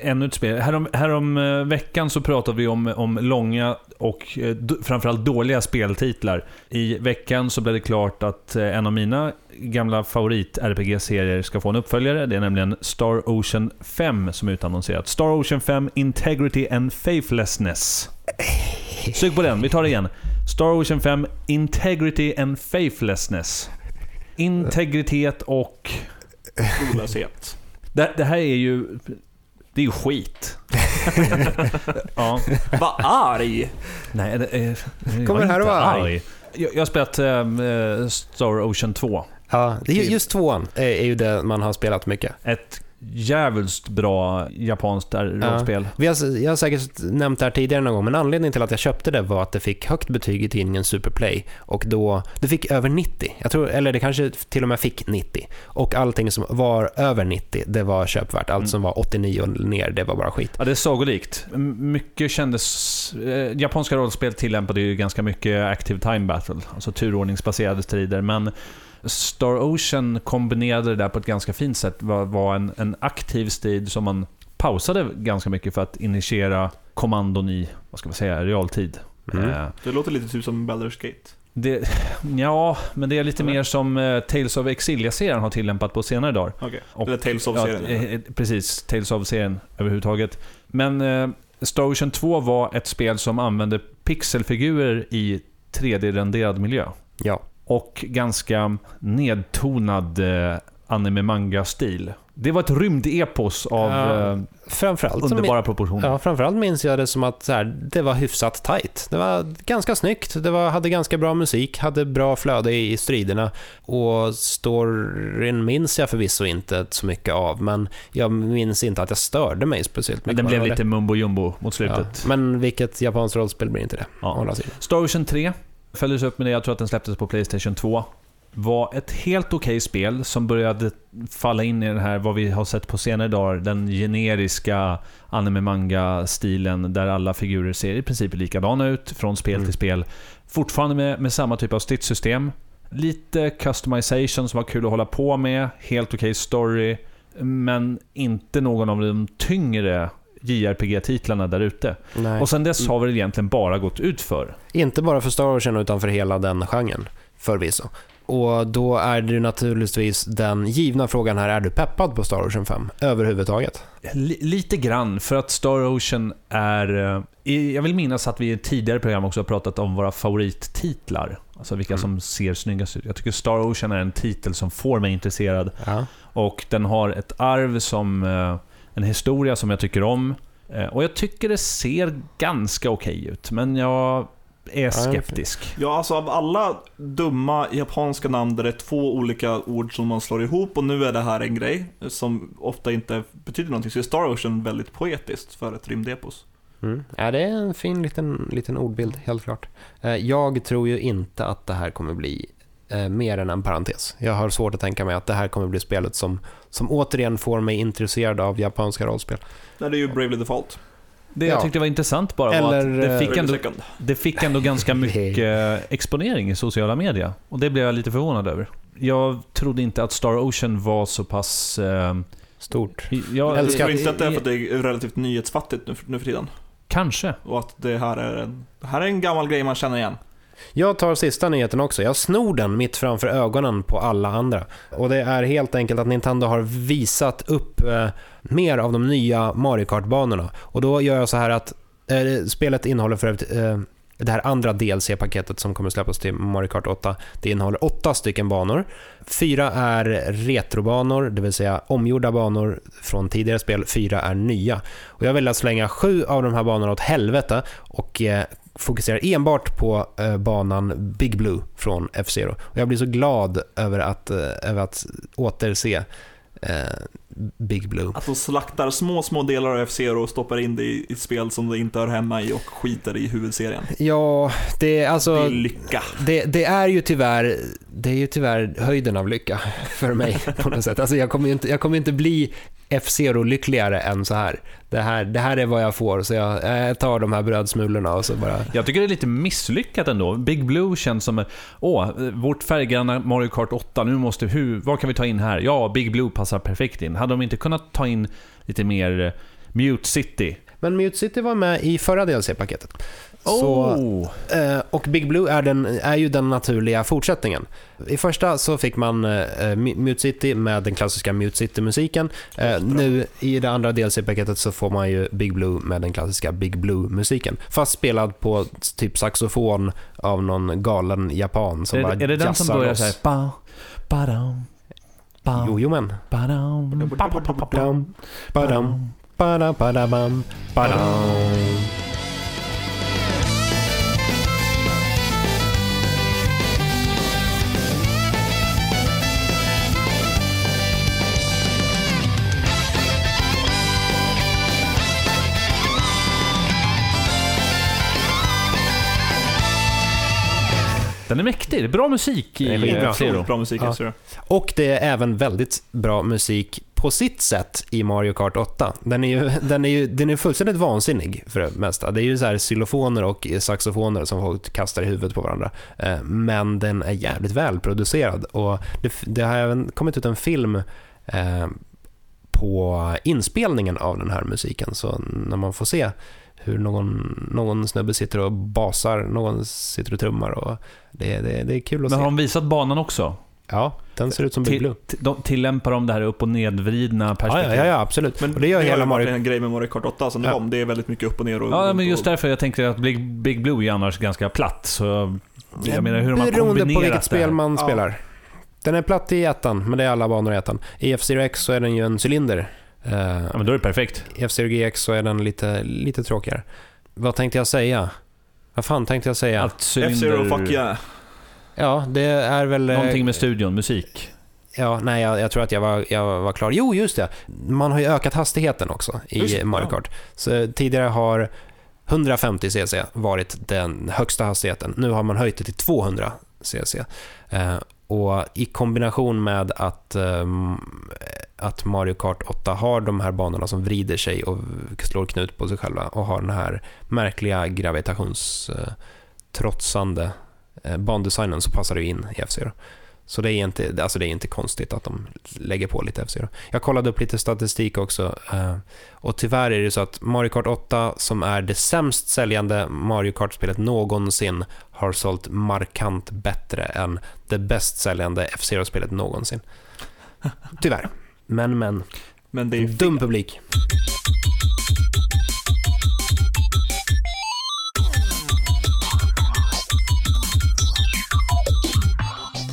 eh, ännu ett spel. Härom, härom veckan så pratade vi om, om långa och eh, framförallt dåliga speltitlar. I veckan så blev det klart att eh, en av mina gamla favorit-RPG-serier ska få en uppföljare. Det är nämligen Star Ocean 5 som är utannonserat. Star Ocean 5 Integrity and Faithlessness. Sug på den, vi tar det igen. Star Ocean 5 Integrity and Faithlessness. Integritet och... Trolöshet. Det, det här är ju... Det är ju skit. ja. Vad arg! Nej, det är... jag Kommer är här inte och arg. Jag, jag har spelat eh, Star Ocean 2. Ja, det är ju- just tvåan är, är ju det man har spelat mycket. Ett jävligt bra japanskt rollspel. Vi har, jag har säkert nämnt det här tidigare någon gång, men anledningen till att jag köpte det var att det fick högt betyg i tidningen Superplay. Och då, det fick över 90. Jag tror, eller det kanske till och med fick 90. Och allting som var över 90, det var köpvärt. Allt Mm. som var 89 och ner, det var bara skit. Ja, det är sagolikt. Mycket kändes... Eh, japanska rollspel tillämpade ju ganska mycket active time battle, alltså turordningsbaserade strider, men Star Ocean kombinerade det där på ett ganska fint sätt. var, var en, en aktiv strid som man pausade ganska mycket för att initiera kommandon i, vad ska man säga, realtid. Mm. Eh, Det låter lite typ som Baldur's Gate. det, ja, men det är lite Eller? mer som eh, Tales of Exilia-serien har tillämpat på senare dagar. Okej. Och- Eller Tales of Ja, serien. eh, precis. Tales of-serien överhuvudtaget. Men eh, Star Ocean 2 var ett spel som använde pixelfigurer i 3D-renderad miljö. Ja. Och ganska nedtonad eh, anime-manga-stil. Det var ett rymdepos av Ja, eh, Framförallt, underbara proportioner. Ja, framförallt minns jag det som att här, det var hyfsat tight. Det var ganska snyggt, det var, hade ganska bra musik, hade bra flöde i, i striderna. Och storyn minns jag förvisso inte så mycket av, men jag minns inte att jag störde mig speciellt Men mycket. den blev det. lite mumbo jumbo mot Ja, slutet. men vilket japanskt rollspel blir inte det? Ja. Star Ocean 3 följdes upp med det, jag tror att den släpptes på Playstation 2. Var ett helt okej spel som började falla in i den här, vad vi har sett på senare dagar, den generiska anime-manga-stilen där alla figurer ser i princip likadana ut från spel Mm. till spel. Fortfarande med, med samma typ av stridssystem. Lite customization som var kul att hålla på med, helt okej story, men inte någon av de tyngre JRPG-titlarna där ute. Och sen dess har väl egentligen bara gått ut för. Inte bara för Star Ocean utan för hela den genren, förvisso. Och då är det naturligtvis den givna frågan här, är du peppad på Star Ocean 5 överhuvudtaget? Li- lite grann, för att Star Ocean är... eh, Jag vill minnas att vi i tidigare program också har pratat om våra favorittitlar. Alltså vilka Mm. som ser snyggast ut. Jag tycker Star Ocean är en titel som får mig intresserad. Ja. Och den har ett arv som... En historia som jag tycker om. Eh, Och jag tycker det ser ganska okej ut, men jag är skeptisk. Ja, alltså av alla dumma japanska namn där det är två olika ord som man slår ihop och nu är det här en grej som ofta inte betyder någonting så är Star Ocean väldigt poetiskt för ett rymdepos. Mm. Ja, det är en fin liten, liten ordbild, helt klart. Eh, Jag tror ju inte att det här kommer bli eh, mer än en parentes. Jag har svårt att tänka mig att det här kommer bli spelet som, som återigen får mig intresserad av japanska rollspel. Nej, det är ju Bravely Default. Det jag Ja. tyckte var intressant bara var Eller, att det eh, fick, Bravely ändå, det fick ändå ganska mycket exponering i sociala medier. Och det blev jag lite förvånad över. Jag trodde inte att Star Ocean var så pass... Eh, Stort. jag Jag älskar tror inte att det är för att det är relativt nyhetsfattigt nu, nu för tiden. Kanske. Och att det här är en, det här är en gammal grej man känner igen. Jag tar sista nyheten också. Jag snor den mitt framför ögonen på alla andra. Och det är helt enkelt att Nintendo har visat upp eh, mer av de nya Mario Kart-banorna. Och då gör jag så här att eh, spelet innehåller för övrigt eh, det här andra DLC-paketet som kommer släppas till Mario Kart 8. Det innehåller åtta stycken banor. Fyra är retrobanor, det vill säga omgjorda banor från tidigare spel. Fyra är nya. Och jag vill att slänga sju av de här banorna åt helvete och eh, fokuserar enbart på eh, banan Big Blue från F-Zero. Och jag blir så glad över att, eh, över att återse eh, Big Blue. Att de slaktar små, små delar av F-Zero och stoppar in det i ett spel som det inte hör hemma i och skiter i huvudserien. Ja, det är Det alltså... är lycka. Det, det är ju tyvärr, det är ju tyvärr höjden av lycka för mig på något sätt. Alltså jag kommer ju inte, jag kommer inte bli F-Zero lyckligare än så här. Det, här. det här är vad jag får, så jag, jag tar de här brödsmulorna och så bara... Jag tycker det är lite misslyckat ändå. Big Blue känns som, åh, vårt färggranna Mario Kart 8, nu måste, hur, vad kan vi ta in här? Ja, Big Blue passar perfekt in. Hade de inte kunnat ta in lite mer eh, Mute City? Men Mute City var med i förra DLC-paketet. Så, Oh. eh, och Big Blue är, den, är ju den naturliga fortsättningen. I första så fick man eh, Mute City med den klassiska Mute City-musiken. Eh, nu i det andra DLC-paketet så får man ju Big Blue med den klassiska Big Blue-musiken. Fast spelad på typ saxofon av någon galen japan som Är, bara är det den som börjar såhär... Ba, badam, ba, Jo, jo men. ba, ba, ba, ba, ba, Badam, badam, badam, badam, badam. Den är mäktig. Det är bra musik i Det är skitbra. Zero. Bra musik Ja. F-Zero. Och det är även väldigt bra musik på sitt sätt i Mario Kart 8. Den är ju, den är ju den är fullständigt vansinnig för det mesta. Det är ju så här xylofoner och saxofoner som folk kastar i huvudet på varandra. Eh, Men den är jävligt välproducerad och det, det har även kommit ut en film eh, på inspelningen av den här musiken. Så när man får se hur någon, någon snubbe sitter och basar, någon sitter och trummar och det, det, det är kul att Men har se. de visat banan också? Ja, den ser ut som Big Till, Blue. de, tillämpar de det här upp och nedvridna Ja, perspektivet? ja, ja, absolut. Men och det gör har hela Mario... en grej med Mario Kart 8 sen det Ja. kom. Det är väldigt mycket upp och ner och... Ja, men just därför jag tänkte att Big, Big Blue är annars ganska platt. Så jag menar hur har Beroende på vilket det spel man Ja. spelar. Den är platt i ettan, men det är alla banor i ettan. I F-Zero X så är den ju en cylinder. Eh, Ja, men då är det perfekt. I F-Zero GX så är den lite, lite tråkigare. Vad tänkte jag säga? Vad fan tänkte jag säga? Att F-Zero, fuck yeah. Ja, det är väl... eh, Någonting med studion, musik. Ja, nej, jag, jag tror att jag var, jag var klar. Jo, just det. Man har ju ökat hastigheten också i Just Mario ja. Kart. Så tidigare har 150 cc varit den högsta hastigheten. Nu har man höjt det till 200 cc. Eh, och i kombination med att, ehm, att Mario Kart 8 har de här banorna som vrider sig och slår knut på sig själva och har den här märkliga gravitationstrotsande eh, bandesignen så passar det in i F-Zero. Så det är, inte, alltså det är inte konstigt att de lägger på lite F-Zero. Jag kollade upp lite statistik också eh, och tyvärr är det så att Mario Kart 8 som är det sämst säljande Mario Kart-spelet någonsin har sålt markant bättre än det bäst säljande F-Zero-spelet någonsin. Tyvärr. Men, men. Men det är Dum publik.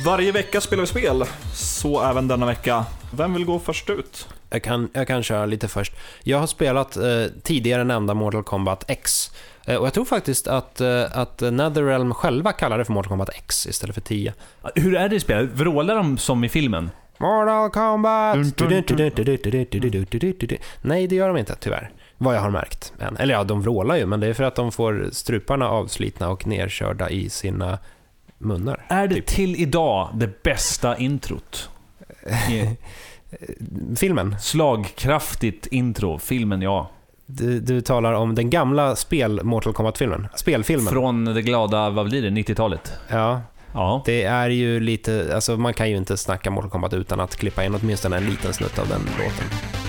Varje vecka spelar vi spel, så även denna vecka. Vem vill gå först ut? Jag kan, jag kan köra lite först. Jag har spelat eh, tidigare nämnda Mortal Kombat X. Eh, och jag tror faktiskt att, eh, att Netherrealm själva kallar det för Mortal Kombat X istället för 10. Hur är det i spelet? Vrålar de som i filmen? Mortal Kombat! Nej, det gör de inte tyvärr. Vad jag har märkt. än. Eller ja, de vrålar ju, men det är för att de får struparna avslitna och nerkörda i sina munnar. Är det Typ. till idag det bästa introt? I- Filmen, Slagkraftigt intro, filmen ja. du, du talar om den gamla spel Mortal Kombat-filmen. Spelfilmen. Från det glada, vad blir det, 90-talet? Ja, Ja. det är ju lite, alltså man kan ju inte snacka Mortal Kombat utan att klippa in åtminstone en liten snutt av den låten.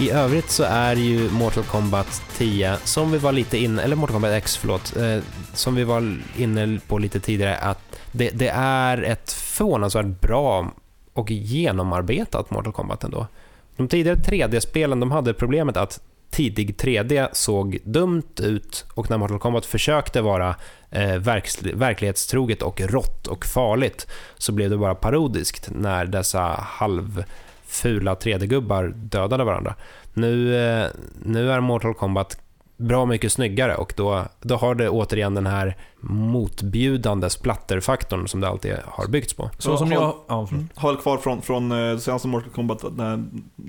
I övrigt så är ju Mortal Kombat 10, som vi var lite inne, eller Mortal Kombat X, förlåt, eh, som vi var inne på lite tidigare, att det, det är ett förvånansvärt bra och genomarbetat Mortal Kombat ändå. De tidigare 3D-spelen, de hade problemet att tidig 3D såg dumt ut och när Mortal Kombat försökte vara eh, verk- verklighetstroget och rått och farligt så blev det bara parodiskt när dessa halv halvfula 3D-gubbar dödade varandra. Nu, eh, nu är Mortal Kombat bra mycket snyggare och då, då har det återigen den här motbjudande splatterfaktorn som det alltid har byggts på. Så som jag... Ja. Har väl kvar från, från eh, senaste Mortal Kombat, den här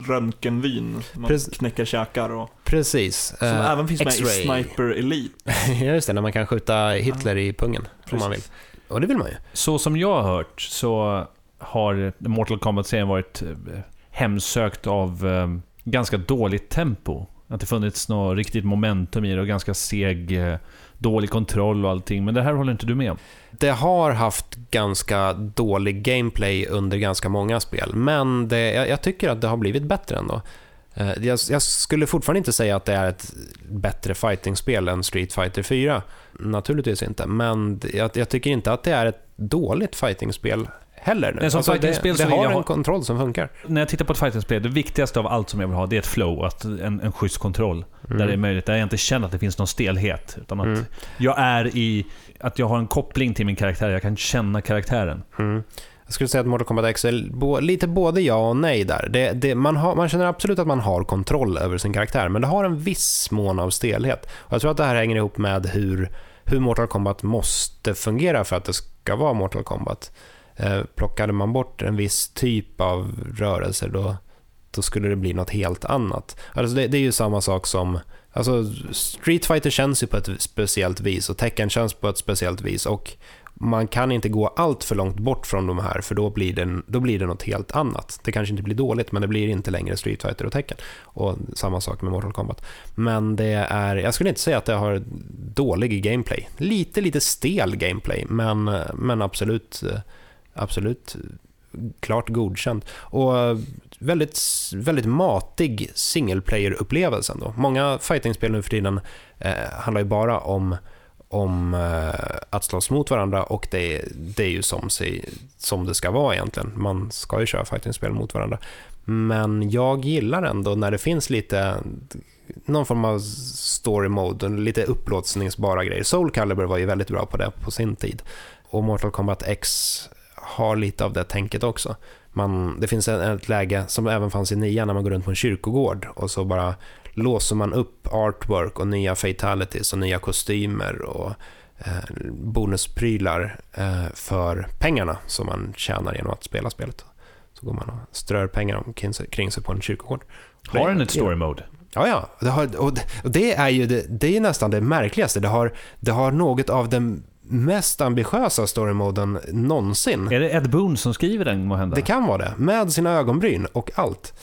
röntgenvyn. Man Precis. knäcker käkar och... Precis. Som eh, även finns med i. Sniper Elite. Ja, just det, när man kan skjuta Hitler i pungen om man vill. Precis. Och det vill man ju. Så som jag har hört så har Mortal Kombat-serien varit eh, hemsökt av eh, ganska dåligt tempo. Att det funnits något riktigt momentum i det och ganska seg, eh, dålig kontroll och allting. Men det här håller inte du med om? Det har haft ganska dålig gameplay under ganska många spel, men det, jag, jag tycker att det har blivit bättre ändå. Jag, jag skulle fortfarande inte säga att det är ett bättre fightingspel än Street Fighter 4. Naturligtvis inte, men jag, jag tycker inte att det är ett dåligt fightingspel heller. Nej, som fightingspel det, så det vill har jag en kontroll som funkar. När jag tittar på ett fightingspel, det viktigaste av allt som jag vill ha, det är ett flow. Att en, en schysst kontroll. Där det är möjligt. Där jag inte känner att det finns någon stelhet. Utan att Mm. jag är i... Att jag har en koppling till min karaktär. Jag kan känna karaktären. Mm. Jag skulle säga att Mortal Kombat X är bo, lite både ja och nej där. Det, det, man, har, man känner absolut att man har kontroll över sin karaktär, men det har en viss mån av stelhet. Och jag tror att det här hänger ihop med hur, hur Mortal Kombat måste fungera för att det ska vara Mortal Kombat. Eh, plockade man bort en viss typ av rörelser då, då skulle det bli något helt annat. Alltså det, det är ju samma sak som Alltså, Street Fighter känns ju på ett speciellt vis och Tekken känns på ett speciellt vis och man kan inte gå allt för långt bort från de här för då blir, det, då blir det något helt annat. Det kanske inte blir dåligt men det blir inte längre Street Fighter och Tekken. Och samma sak med Mortal Kombat. Men det är, jag skulle inte säga att det har dålig gameplay. Lite, lite stel gameplay men, men absolut, eh, absolut klart godkänd. Och eh, väldigt, väldigt matig single player-upplevelse ändå. Många fightingspel nu för tiden eh, handlar ju bara om om eh, att slåss mot varandra och det, det är ju som, sig, som det ska vara egentligen. Man ska ju köra fightingspel mot varandra. Men jag gillar ändå när det finns lite någon form av story mode, lite upplåtsningsbara grejer. Soul Calibur var ju väldigt bra på det på sin tid. Och Mortal Kombat X har lite av det tänket också. Man, det finns ett läge som även fanns i nian när man går runt på en kyrkogård och så bara låser man upp artwork och nya fatalities och nya kostymer och eh, bonusprylar eh, för pengarna som man tjänar genom att spela spelet. Så går man och strör pengar omkring sig, kring sig på en kyrkogård. Har den ett story mode? Ja, ja. Det, har, och det, och det är ju det, det är nästan det märkligaste. Det har, det har något av den mest ambitiösa storymoden någonsin. Är det Ed Boon som skriver den måhända? Det kan vara det, med sina ögonbryn och allt.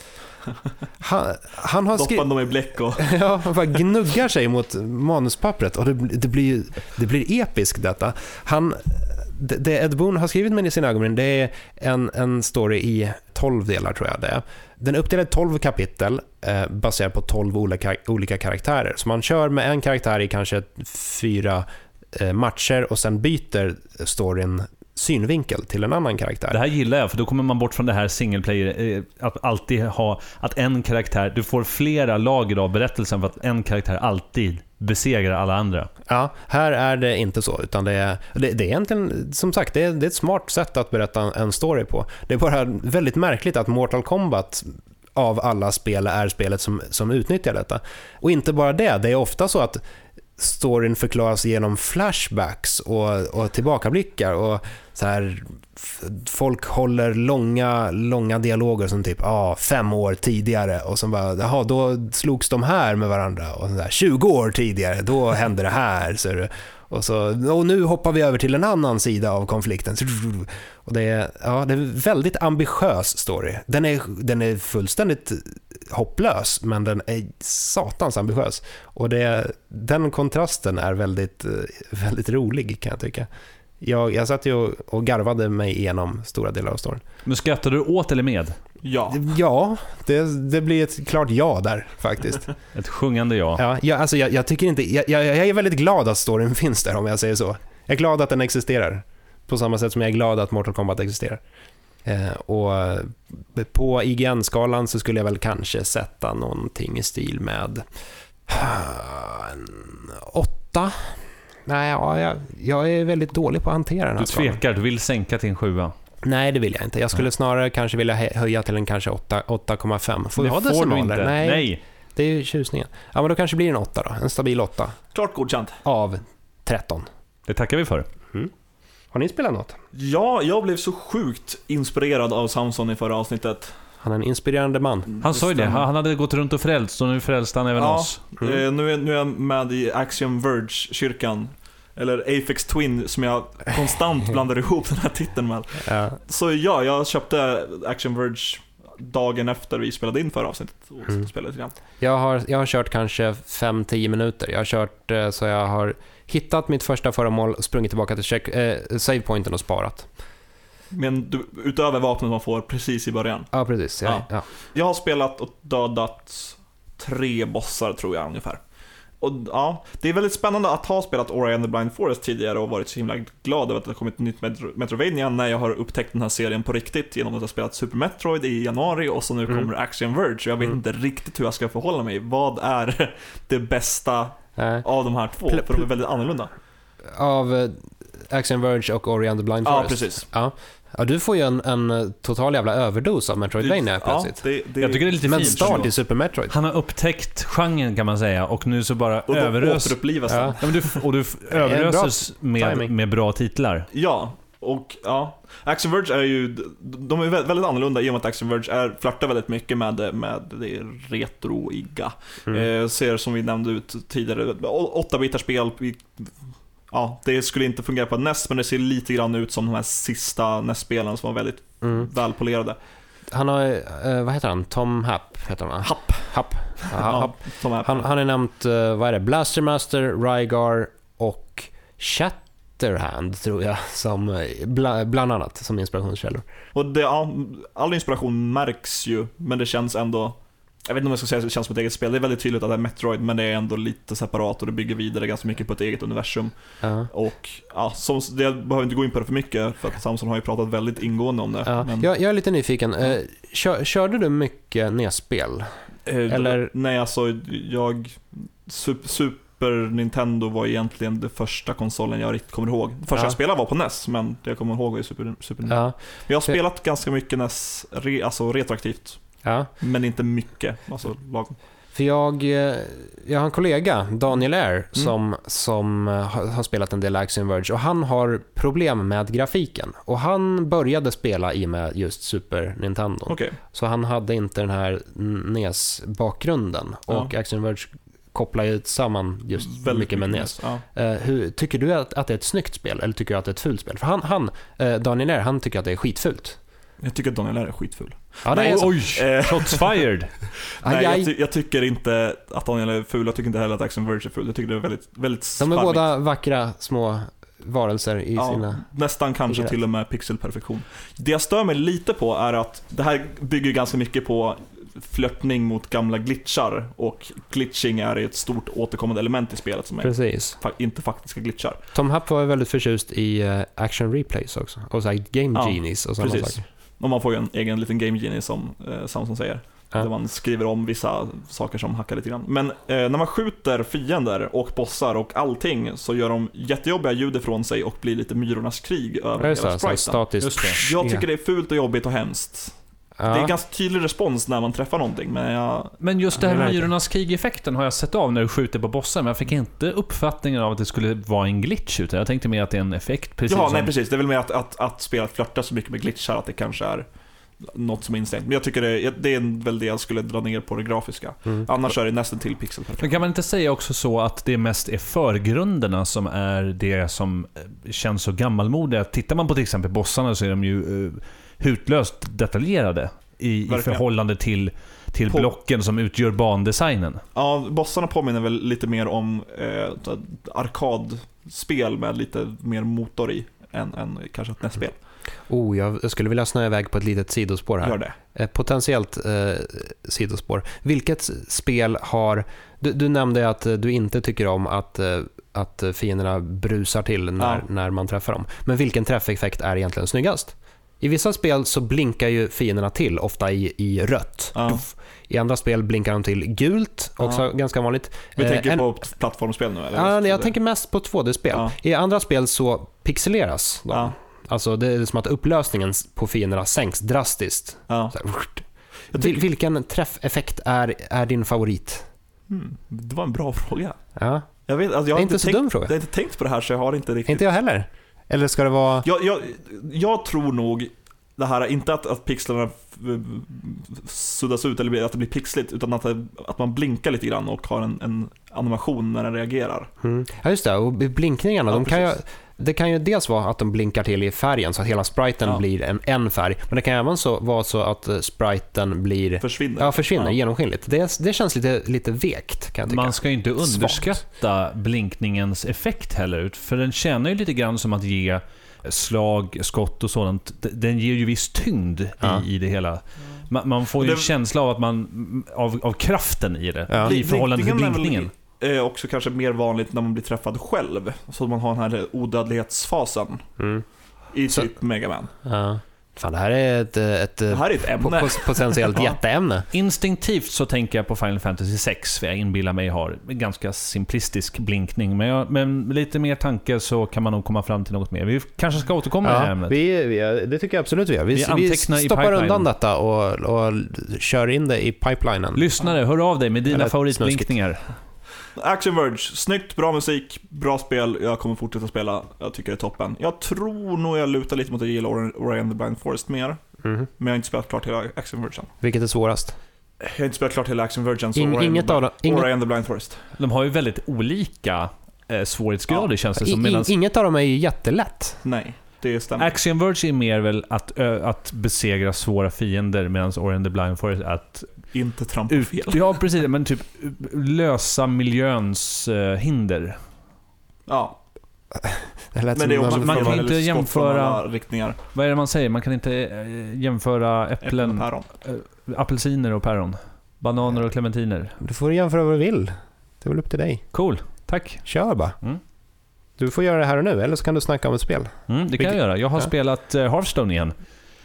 Han, han har skrivit... dem i bläck och... ja, han bara gnuggar sig mot manuspappret och det, det, blir, det blir episkt detta. Han, det, det Ed Boon har skrivit med sina ögonbryn, det är en, en story i 12 delar tror jag det är. Den är uppdelad i 12 kapitel eh, baserat på 12 olika, olika karaktärer. Så man kör med en karaktär i kanske fyra matcher och sen byter storyn synvinkel till en annan karaktär. Det här gillar jag, för då kommer man bort från det här single player, eh, att alltid ha, att en karaktär, du får flera lager av berättelsen för att en karaktär alltid besegrar alla andra. Ja, här är det inte så, utan det är, det, det är egentligen, som sagt, det är, det är ett smart sätt att berätta en story på. Det är bara väldigt märkligt att Mortal Kombat av alla spel är spelet som, som utnyttjar detta. Och inte bara det, det är ofta så att storyn förklaras genom flashbacks och, och tillbakablickar. Och så här, folk håller långa, långa dialoger som typ ah, fem år tidigare och så bara, jaha, då slogs de här med varandra och så där, 20 år tidigare, då hände det här. Så, och, så, och nu hoppar vi över till en annan sida av konflikten. Och det, är, ja, det är en väldigt ambitiös story. Den är, den är fullständigt hopplös, men den är satans ambitiös. Och det, den kontrasten är väldigt, väldigt rolig kan jag tycka. Jag, jag satt ju och, och garvade mig igenom stora delar av storyn. Men skrattade du åt eller med? Ja. Ja, det, det blir ett klart ja där faktiskt. ett sjungande ja. Ja, jag, alltså jag, jag tycker inte, jag, jag, är väldigt glad att storyn finns där om jag säger så. Jag är glad att den existerar. På samma sätt som jag är glad att Mortal Kombat existerar. Eh, och eh, på IGN-skalan så skulle jag väl kanske sätta någonting i stil med en åtta. Nej, ja, jag, jag är väldigt dålig på att hantera den här Du tvekar, skalan. du vill sänka till en sjua. Nej, det vill jag inte. Jag skulle snarare kanske vilja höja till en kanske 8,5. Får vi ha decimaler? Du inte. Nej. Nej. Det är ju tjusningen. Ja, men då kanske det blir en 8 då. En stabil 8. Klart godkänt. Av 13. Det tackar vi för. Mm. Har ni spelat något? Ja, jag blev så sjukt inspirerad av Samson i förra avsnittet. Han är en inspirerande man. Han sa ju det, han hade gått runt och frälst och nu frälste han även ja, oss. Mm. Eh, nu, är, nu är jag med i Axiom Verge-kyrkan. Eller Apex Twin som jag konstant blandar ihop den här titeln med. Ja. Så ja, jag köpte Action Verge dagen efter vi spelade in förra avsnittet och mm. spelade lite grann. Jag har, jag har kört kanske 5-10 minuter. Jag har kört eh, så jag har hittat mitt första föremål, sprungit tillbaka till check, eh, savepointen och sparat. Men du, utöver vapnet man får precis i början? Ja, precis. Ja, ja. Jag har spelat och dödat tre bossar tror jag ungefär. Och ja, det är väldigt spännande att ha spelat Ori and the Blind Forest tidigare och varit så himla glad över att det har kommit ett nytt Metro Metrovania när jag har upptäckt den här serien på riktigt genom att jag spelat Super Metroid i januari och så nu mm. kommer Action Verge. Jag vet mm. inte riktigt hur jag ska förhålla mig. Vad är det bästa äh. av de här två? För de är väldigt annorlunda. Av uh, Action Verge och Ori and the Blind Forest? Ja, precis. Ja. Ja, du får ju en, en total jävla överdos av Metroidvania plötsligt. Ja, det, det, jag tycker det är lite Men fint. start i Super Metroid. Han har upptäckt genren kan man säga och nu så bara och överös... återupplivas ja. ja du, Och du överöses med, med bra titlar. Ja, och ja. Action Verge är ju, de är väldigt annorlunda i och med att Action Verge är, flörtar väldigt mycket med, med det retroiga. Mm. Eh, ser som vi nämnde ut tidigare, 8-bitars spel ja, det skulle inte fungera på NES, men det ser lite grann ut som de här sista NES-spelen som var väldigt mm. välpolerade. Han har, eh, vad heter han? Tom Happ heter han Happ. Happ. Ja, Happ. Tom Happ. Han, han har nämnt, eh, vad är det? Blastermaster, Rygar och Shatterhand, tror jag, som, eh, bla, bland annat som inspirationskällor. Och det, ja, all inspiration märks ju, men det känns ändå jag vet inte om jag ska säga att det känns som ett eget spel. Det är väldigt tydligt att det är Metroid, men det är ändå lite separat och det bygger vidare ganska mycket på ett eget universum. Ja. Och ja, som, jag behöver inte gå in på det för mycket, för att Samson har ju pratat väldigt ingående om det. Ja. Men, Jag, jag är lite nyfiken. Eh, kör, körde du mycket NES-spel? eh, eller- Nej, alltså jag... Super, Super Nintendo var egentligen det första konsolen jag riktigt kommer ihåg. Första Ja. jag spelade var på NES, men det jag kommer ihåg var ju Super, Super Nintendo. Ja. Jag har spelat ganska mycket NES, re, alltså retroaktivt. Ja. Men inte mycket, alltså lagom. För jag, eh, jag har en kollega, Daniel Mm. Air, som, som eh, har spelat en del Axiom Verge och han har problem med grafiken. Och han började spela i och med just Super Nintendo. Okej. Så han hade inte den här NES-bakgrunden. Och Axiom Verge kopplar ju samman just mycket med NES. Ja. Eh, hur, tycker du att, att det är ett snyggt spel eller tycker du att det är ett fult spel? För han, han Daniel Air, han tycker att det är skitfult. Jag tycker att Daniel är skitful. Ja, Nej, är så. Oj! Eh, Shots fired! Nej, jag, ty- jag tycker inte att Daniel är ful, jag tycker inte heller att Action Verge är ful. Jag tycker det är väldigt, väldigt De är båda vackra små varelser i Ja, sina... nästan kanske Figurer. till och med pixelperfektion. Det jag stör mig lite på är att det här bygger ganska mycket på flörtning mot gamla glitchar och glitching är ett stort återkommande element i spelet som är Precis. fa- inte faktiska glitchar. Tom Happ var ju väldigt förtjust i eh, action replays också. Och så här Game Ja, Genies och sådana Precis. saker. Och man får ju en egen liten game genie som eh, Samson säger. Ja. Där man skriver om vissa saker som hackar lite grann. Men eh, när man skjuter fiender och bossar och allting så gör de jättejobbiga ljud ifrån sig och blir lite myrornas krig över Ja, hela spriten. statiskt. Just det. Jag tycker det är fult och jobbigt och hemskt. Ja. Det är en ganska tydlig respons när man träffar någonting, men jag... Men just det här med myrornas krig-effekten har jag sett av när du skjuter på bossar, men jag fick inte uppfattningen av att det skulle vara en glitch utan jag tänkte mer att det är en effekt, precis ja, som... nej precis. Det är väl mer att, att, att spelet flörtar så mycket med glitchar att det kanske är något som är instängt. Men jag tycker det, det är väl det jag skulle dra ner på det grafiska. Mm. Annars är det nästan till pixelperfekt. Men kan man inte säga också så att det mest är förgrunderna som är det som eh, känns så gammalmodiga? Tittar man på till exempel bossarna så är de ju uh, hutlöst detaljerade i, i förhållande till, till På- blocken som utgör bandesignen. Ja, bossarna påminner väl lite mer om eh, arkadspel med lite mer motor i än, än kanske ett NES-spel. Oh, jag skulle vilja snöa iväg på ett litet sidospår här. Gör det. Eh, Potentiellt eh, sidospår. Vilket spel har... Du, du nämnde att eh, du inte tycker om att, eh, att fienderna brusar till när, Ja. när man träffar dem. Men vilken träffeffekt är egentligen snyggast? I vissa spel så blinkar ju fienderna till, ofta i, i rött. Ja. I andra spel blinkar de till gult, också Ja. ganska vanligt. Vi Eh, tänker en- på plattformsspel nu eller? Ja, jag Det- tänker mest på 2D-spel. Ja. I andra spel så pixeleras de. Alltså det är som att upplösningen på fienderna sänks drastiskt. Här, tycker, Vilken träffeffekt är, är din favorit? hmm, det var en bra fråga. Ja, Jag, vet, alltså, det jag, är har inte inte så tänkt, dum fråga. jag har inte tänkt på det här så jag har inte riktigt... Inte jag heller. Eller ska det vara... Jag, jag, jag tror nog det här, inte att, att pixlarna suddas ut eller att det blir pixligt, utan att, det, att man blinkar lite grann och har en, en animation när den reagerar. Mm. Ja, just det. Och blinkningarna, Ja, de kan ju, precis. Det kan ju dels vara att de blinkar till i färgen så att hela spriten Ja. blir en, en färg. Men det kan även så, vara så att eh, spriten blir... Försvinner. Ja, försvinner Ja. genomskinligt. Det, det känns lite, lite vekt kan jag tycka. Man ska ju inte underskatta blinkningens effekt heller, för den tjänar ju lite grann som att ge slag, skott och sådant. Den ger ju viss tyngd Ja. i, i det hela. Man, man får ju Det- en känsla av att man, av, av kraften i det, Ja. i förhållande till blinkningen. Eh, också kanske mer vanligt när man blir träffad själv. Så att man har den här odödlighetsfasen Mm. i Så- typ Mega Man. Ja. Fan, det här är ett, ett, Det här är ett ämne. po- potentiellt Ja. jätteämne. Instinktivt så tänker jag på Final Fantasy 6, för jag inbillar mig har en ganska simplistisk blinkning. Men, jag, men med lite mer tanke så kan man nog komma fram till något mer. Vi kanske ska återkomma i det här Ja, ämnet. vi, vi, det tycker jag absolut vi gör. Vi, Vi vi, stoppar undan detta och, och kör in det i pipelinen. Lyssnare, hör av dig med dina favoritblinkningar. Action Verge, snyggt, bra musik, bra spel. Jag kommer fortsätta spela. Jag tycker det är toppen. Jag tror nog jag lutar lite mot att gilla Ori and the Blind Forest mer. Mhm. Men jag har inte spelat klart hela Action Verge än. Vilket är svårast? Jag har inte spelat klart hela Action Verge än, så In, inget av dem... Ori and the Blind Forest. De har ju väldigt olika eh, svårighetsgrader Ja. känns det som. Medans inget av dem är ju jättelätt. Nej, det stämmer. Action Verge är mer väl att, ö, att besegra svåra fiender medan Ori and the Blind Forest är att Inte trampa ut, fel. Ja, precis. Men typ lösa miljöns eh, hinder. Ja. Det lät Men det är också man kan inte jämföra- riktningar. Vad är det man säger? Man kan inte eh, jämföra Äpplen och äpplen, päron. eh, apelsiner och päron. Bananer och clementiner. Du får jämföra vad du vill. Det är väl upp till dig. Cool, tack. Kör bara. Mm. Du får göra det här och nu, eller så kan du snacka om ett spel. Mm, det kan Vilket- jag göra. Jag har Ja. spelat uh, Hearthstone igen.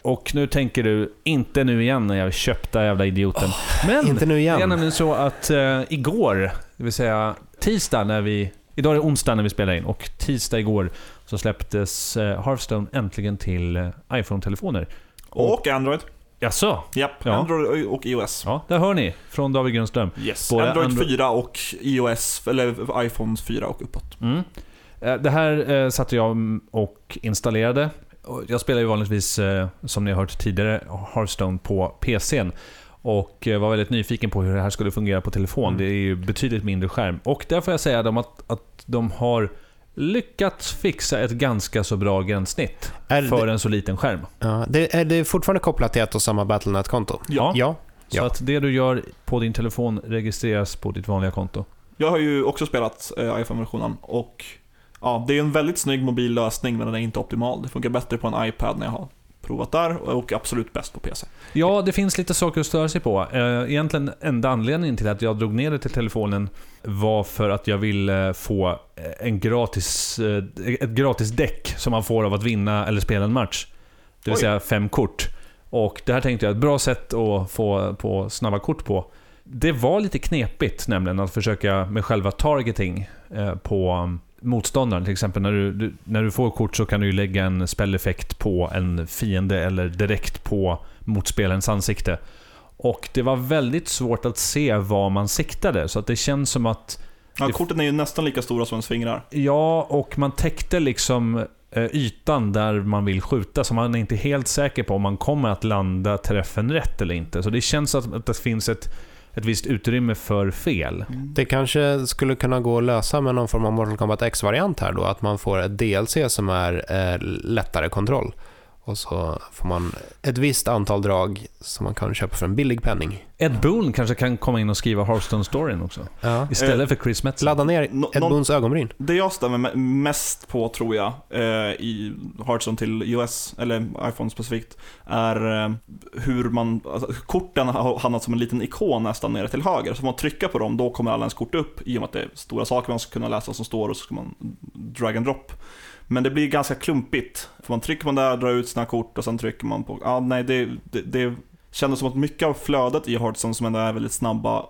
Och nu tänker du, inte nu igen när jag köpta jävla idioten. Men Inte nu det är igen. nämligen så att eh, igår, det vill säga tisdag när vi... Idag är det onsdag när vi spelar in och tisdag igår så släpptes uh, Hearthstone äntligen till eh, iPhone-telefoner. Och Android. Jaså? Japp, Ja. Android och iOS. Ja, där hör ni. Från David Grundström. Yes. Både Android Andro- 4 och iOS, eller iPhone 4 och uppåt. Mm. Eh, Det här eh, satte jag och installerade. Jag spelar ju vanligtvis, eh, som ni har hört tidigare, Hearthstone på PCn. Och eh, var väldigt nyfiken på hur det här skulle fungera på telefon. Mm. Det är ju betydligt mindre skärm. Och där får jag säga dem att, att de har lyckats fixa ett ganska så bra gränssnitt Är för det, en så liten skärm. ja, det, är det fortfarande kopplat till ett och samma Battlenet-konto? Ja. Ja. Så Ja. att det du gör på din telefon registreras på ditt vanliga konto. Jag har ju också spelat eh, iPhone-versionen och ja, det är en väldigt snygg mobil lösning men den är inte optimal. Det funkar bättre på en iPad när jag har provat där och absolut bäst på PC. Ja, det finns lite saker att störa sig på. Eh, Egentligen enda anledningen till att jag drog ner det till telefonen var för att jag ville få eh, en gratis, eh, ett gratis däck som man får av att vinna eller spela en match. Det vill Oj. säga fem kort. Och det här tänkte jag, ett bra sätt att få på snabba kort på. Det var lite knepigt nämligen att försöka med själva targeting på motståndaren. Till exempel när du, du, när du får kort så kan du lägga en spelleffekt på en fiende eller direkt på motspelarens ansikte. Och det var väldigt svårt att se var man siktade, så att det känns som att Ja, korten är ju nästan lika stora som ens fingrar. Ja, och man täckte liksom eh, ytan där man vill skjuta, så man är inte helt säker på om man kommer att landa träffen rätt eller inte. Så det känns att, att det finns ett, ett visst utrymme för fel. Mm. Det kanske skulle kunna gå att lösa med någon form av Mortal Kombat X-variant här då, att man får ett DLC som är eh, lättare kontroll. Och så får man ett visst antal drag som man kan köpa för en billig penning. Ed Boon kanske kan komma in och skriva Hearthstone-storyn också. Ja. Istället för Chris Metzen. Ladda ner Ed Boons ögonbryn. Det jag stämmer me- mest på tror jag, eh, i Hearthstone till iOS, eller iPhone specifikt, är eh, hur man, alltså, korten har hamnat som en liten ikon nästan nere till höger. Så om man trycker på dem, då kommer alla ens kort upp, i och med att det är stora saker man ska kunna läsa som står och så ska man drag and drop. Men det blir ganska klumpigt. För man trycker på där, drar ut sina kort och sen trycker man på... Ja, nej, det, det, det kändes som att mycket av flödet i Hearthstone som ändå är väldigt snabba,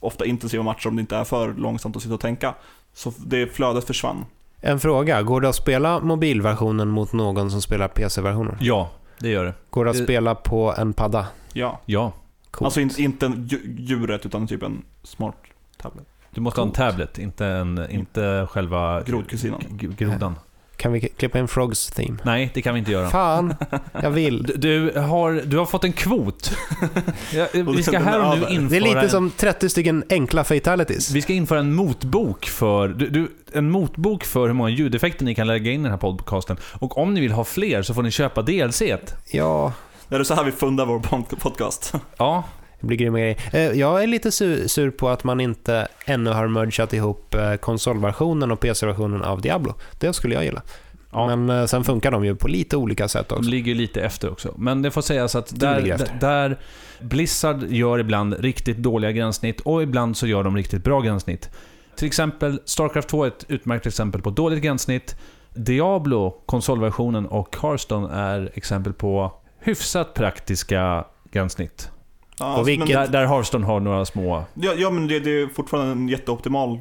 ofta intensiva matcher om det inte är för långsamt att sitta och tänka. Så det flödet försvann. En fråga, går det att spela mobilversionen mot någon som spelar PC-versionen? Ja, det gör det. Går det att Det- spela på en padda? Ja. Ja. Coolt. Alltså inte, inte djuret utan typ en smart tablet. Du måste ha en Coolt. tablet, inte, en, inte själva Grodkusinen. grodan. Kan vi klippa in Frogs theme? Nej, det kan vi inte göra. Fan, jag vill. Du, du, har, du har fått en kvot. Ja, vi ska här är och nu införa Det är lite en, som 30 stycken enkla fatalities. Vi ska införa en motbok för... Du, du, en motbok för hur många ljudeffekter ni kan lägga in i den här podcasten. Och om ni vill ha fler så får ni köpa DLC. -et. Ja, Är det så här vi fundar vår pod- podcast? Ja, det blir grymma grejer. Eh, Jag är lite sur, på att man inte ännu har mergat ihop eh, konsolversionen och PC-versionen av Diablo. Det skulle jag gilla. Ja. Men eh, sen funkar de ju på lite olika sätt de också. ligger lite efter också. Men det får sägas att där, där Blizzard gör ibland riktigt dåliga gränssnitt och ibland så gör de riktigt bra gränssnitt. Till exempel, Starcraft 2 är ett utmärkt exempel på dåligt gränssnitt. Diablo, konsolversionen och Hearthstone är exempel på hyfsat praktiska gränssnitt. Ja, Och vilket- men, Där, Hearthstone har några små... ja, ja, men det, det är fortfarande en jätteoptimal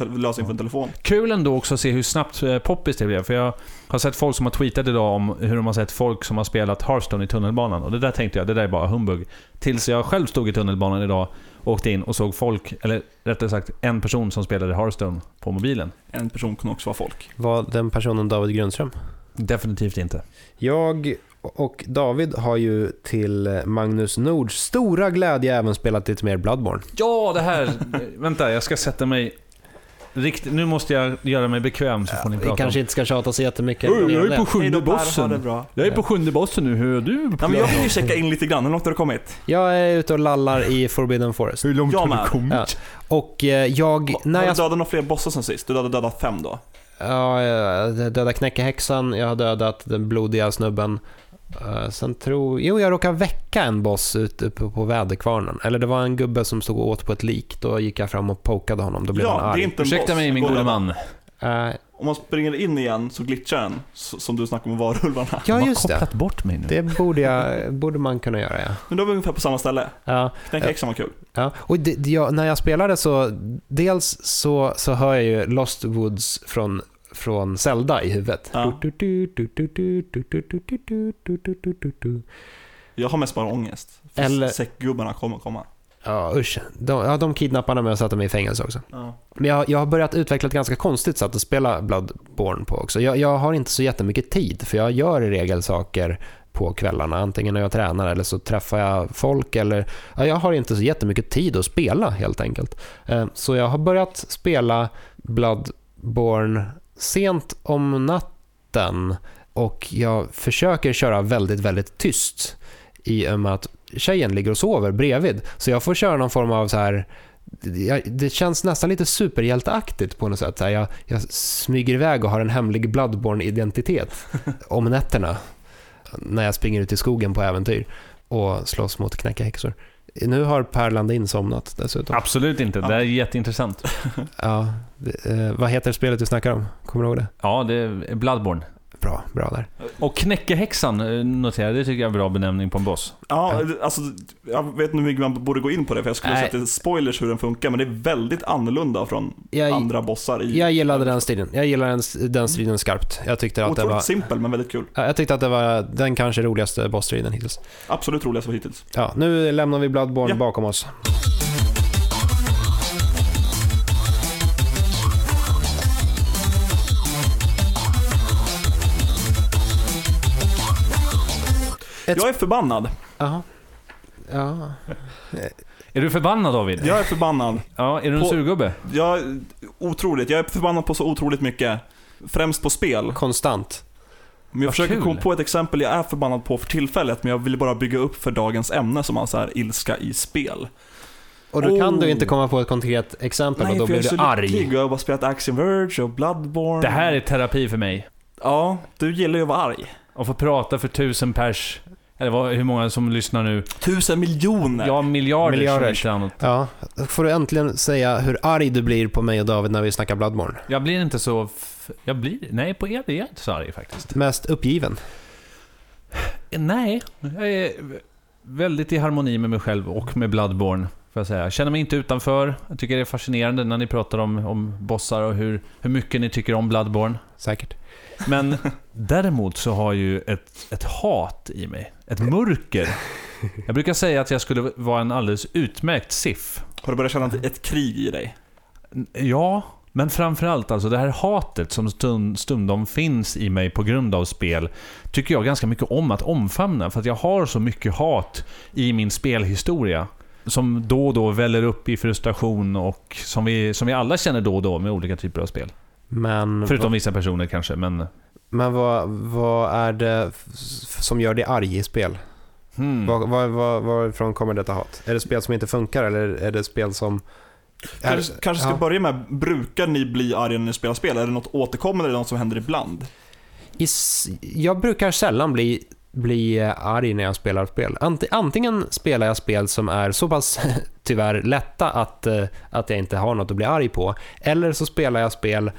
eh, lösning för en telefon. Kul ändå också att se hur snabbt eh, poppis det blev. För jag har sett folk som har tweetat idag om hur de har sett folk som har spelat Hearthstone i tunnelbanan. Och det där tänkte jag, det där är bara humbug. Tills jag själv stod i tunnelbanan idag, åkte in och såg folk, eller rättare sagt en person som spelade Hearthstone på mobilen. En person kan också vara folk. Var den personen David Grundström? Definitivt inte. Jag och David har ju till Magnus Nords stora glädje även spelat lite mer Bloodborne. Ja, det här... vänta, jag ska sätta mig... Riktigt, nu måste jag göra mig bekväm så får ni Vi prata kanske om. inte ska tjata så jättemycket. Oj, jag är på sjunde Ha det bossen. bra. Jag är på sjunde bossen nu, hur är du? Ja, men jag vill ju checka in lite grann. Hur långt har du kommit? Jag är ute och lallar i Forbidden Forest. Hur långt Jag har med. du kommit? Ja. Och eh, jag... Har När du jag dödat några fler bossar sen sist? Du hade dödat fem då? Ja, jag dödade knäckehäxan, jag har dödat den blodiga snubben. Eh, sen tror... Jo, jag råkade väcka en boss ute på, på väderkvarnen. Eller det var en gubbe som stod och åt på ett lik. Då gick jag fram och pokade honom. Då blev han Ja, det arg. är inte en Ursäkta boss. mig min gode man. Eh, Om man springer in igen så glitchar den, som du snackade om varulvarna. ja, just det. kopplat bort mig nu. Det borde, jag, borde man kunna göra, ja. Men då är vi ungefär på samma ställe. ja. Knäckhäxan var kul. Ja, och det, det- jag, när jag spelade så, dels så, så hör jag ju Lost Woods från, från Zelda i huvudet. Ja. Jag har mest bara ångest. Eller- Säckgubbarna kommer komma. Ja, usch. De, ja, de kidnappade mig och satte mig i fängelse också. Ja. Men jag, jag har börjat utveckla ett ganska konstigt sätt att spela Bloodborne på också. Jag, jag har inte så jättemycket tid, för jag gör i regel saker på kvällarna, antingen när jag tränar eller så träffar jag folk eller ja, jag har inte så jättemycket tid att spela helt enkelt. Eh, Så jag har börjat spela Bloodborne sent om natten och jag försöker köra väldigt, väldigt tyst i och med att tjejen ligger och sover bredvid. Så jag får köra någon form av så här det känns nästan lite superhjälteaktigt på något sätt. Jag, jag smyger iväg och har en hemlig Bloodborne-identitet om nätterna när jag springer ut i skogen på äventyr och slåss mot knäckehäxor. Nu har Per Landin somnat dessutom. Absolut inte. Det är jätteintressant. Ja, eh, vad heter spelet du snackar om? Kommer du ihåg det? Ja, det är Bloodborne. Bra, bra där. Och Knäckehäxan eh, noterar jag, det tycker jag är en bra benämning på en boss. Ja, alltså, jag vet inte hur mycket man borde gå in på det, för jag skulle Nej. säga att det är spoilers hur den funkar, men det är väldigt annorlunda från Jag, andra bossar i... jag gillade den striden. Jag gillade den, den striden skarpt. Jag tyckte att det Otroligt var... simpel, men väldigt kul. Ja, Jag tyckte att det var den kanske roligaste bossstriden hittills. Absolut roligast av hittills. Ja, nu lämnar vi Bloodborne Ja. bakom oss. Ett- Jag är förbannad. Jaha. Ja. Är du förbannad David? Jag är förbannad. Ja, är du en På- surgubbe? Jag, otroligt. Jag är förbannad på så otroligt mycket. Främst på spel. Konstant. Men jag Vad försöker kul. komma på ett exempel jag är förbannad på för tillfället, men jag vill bara bygga upp för dagens ämne som alltså är ilska i spel. Och då kan Oh. du inte komma på ett konkret exempel och då för jag blir är du så arg. lycklig och jag har bara spelat Axiom Verge och Bloodborne. Det här är terapi för mig. Ja, du gillar ju att vara arg. Att få prata för tusen pers. Eller vad, hur många som lyssnar nu? Tusen miljoner! Ja, miljarder. Miljarder. som inte annat. Ja, då får du äntligen säga hur arg du blir på mig och David när vi snackar Bloodborne. Jag blir inte så... Jag blir... Nej, på er är jag inte så arg faktiskt. Mest uppgiven. Nej, jag är väldigt i harmoni med mig själv och med Bloodborne. Får jag, säga. jag känner mig inte utanför. Jag tycker det är fascinerande när ni pratar om, om bossar och hur, hur mycket ni tycker om Bloodborne. Säkert. Men däremot så har jag ju ett, ett hat i mig. Ett mörker. Jag brukar säga att jag skulle vara en alldeles utmärkt SIF. Har du börjat känna ett, krig i dig? Ja, men framförallt alltså det här hatet som stund, stundom finns i mig på grund av spel tycker jag ganska mycket om att omfamna. För att jag har så mycket hat i min spelhistoria. Som då och då väller upp i frustration och som vi, som vi alla känner då och då med olika typer av spel. Men, Förutom vissa personer kanske, men... men vad, vad är det som gör dig arg i spel? Hmm. Var, var, var, varifrån kommer detta hat? Är det spel som inte funkar eller är det spel som... Är, Kanske, kanske ska ja. börja med, brukar ni bli arga när ni spelar spel? Är det något återkommande eller något som händer ibland? I, jag brukar sällan bli, bli arg när jag spelar spel. Ant, antingen spelar jag spel som är så pass tyvärr lätta att, eh, att jag inte har något att bli arg på. Eller så spelar jag spel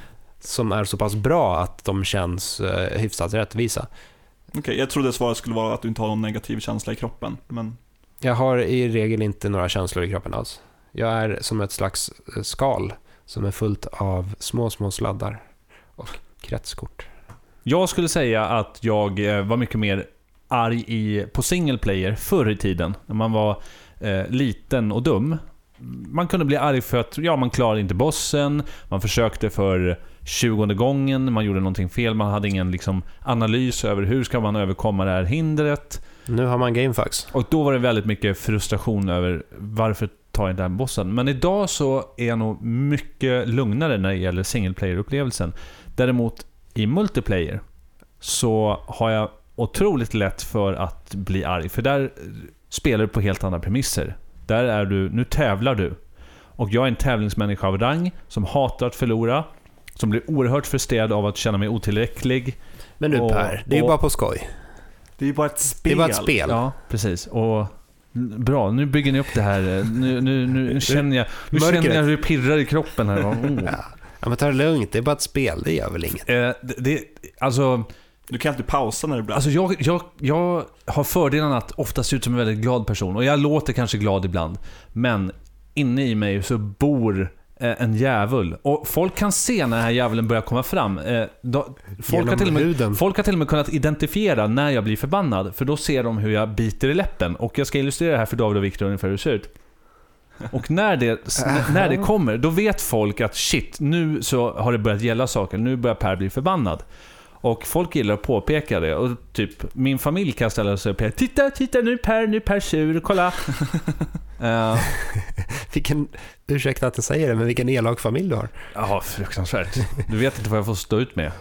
som är så pass bra att de känns eh, hyfsat rättvisa. Okej, jag trodde svaret skulle vara att du inte har någon negativ känsla i kroppen, men... Jag har i regel inte några känslor i kroppen alls. Jag är som ett slags eh, skal som är fullt av små, små sladdar och kretskort. Jag skulle säga att jag eh, var mycket mer arg i, på single player förr i tiden. När man var eh, liten och dum. Man kunde bli arg för att ja, man klarade inte bossen, man försökte för tjugonde gången, man gjorde någonting fel, man hade ingen liksom, analys över hur ska man överkomma det här hindret. Nu har man gamefax. Och då var det väldigt mycket frustration över varför tar jag den bossen? Men idag så är jag nog mycket lugnare när det gäller single player-upplevelsen. Däremot i multiplayer så har jag otroligt lätt för att bli arg. För där spelar du på helt andra premisser. Där är du, nu tävlar du. Och jag är en tävlingsmänniska av rang som hatar att förlora. Som blir oerhört frustrerad av att känna mig otillräcklig. Men du Och- Per, det är ju bara på skoj. Det är ju bara ett spel. Det är bara ett spel. Ja, precis. Och Bra, nu bygger ni upp det här. Nu, nu, nu känner jag, nu Mörkret. känner jag hur det pirrar i kroppen här. Oh. Ja, men ta det lugnt, det är bara ett spel, det gör väl inget. Eh, det, det, alltså, Du kan inte pausa när det blir... alltså jag, jag, jag har fördelen att ofta se ut som en väldigt glad person. Och jag låter kanske glad ibland. Men inne i mig så bor en djävul. Och folk kan se när den här djävulen börjar komma fram. Eh, folk, har till och med, folk har till och med kunnat identifiera när jag blir förbannad. För då ser de hur jag biter i läppen. Och jag ska illustrera det här för David och Viktor ungefär hur det ser ut. Och när det, när det kommer, då vet folk att shit, nu så har det börjat gälla saker. Nu börjar Per bli förbannad. Och folk gillar att påpeka det. Och typ, min familj kan ställa sig upp och Titta, titta nu Per, nu Per sur, kolla. Eh, Vilken, ursäkta att jag säger det, men vilken elak familj du har. Ja, fruktansvärt. Du vet inte vad jag får stå ut med.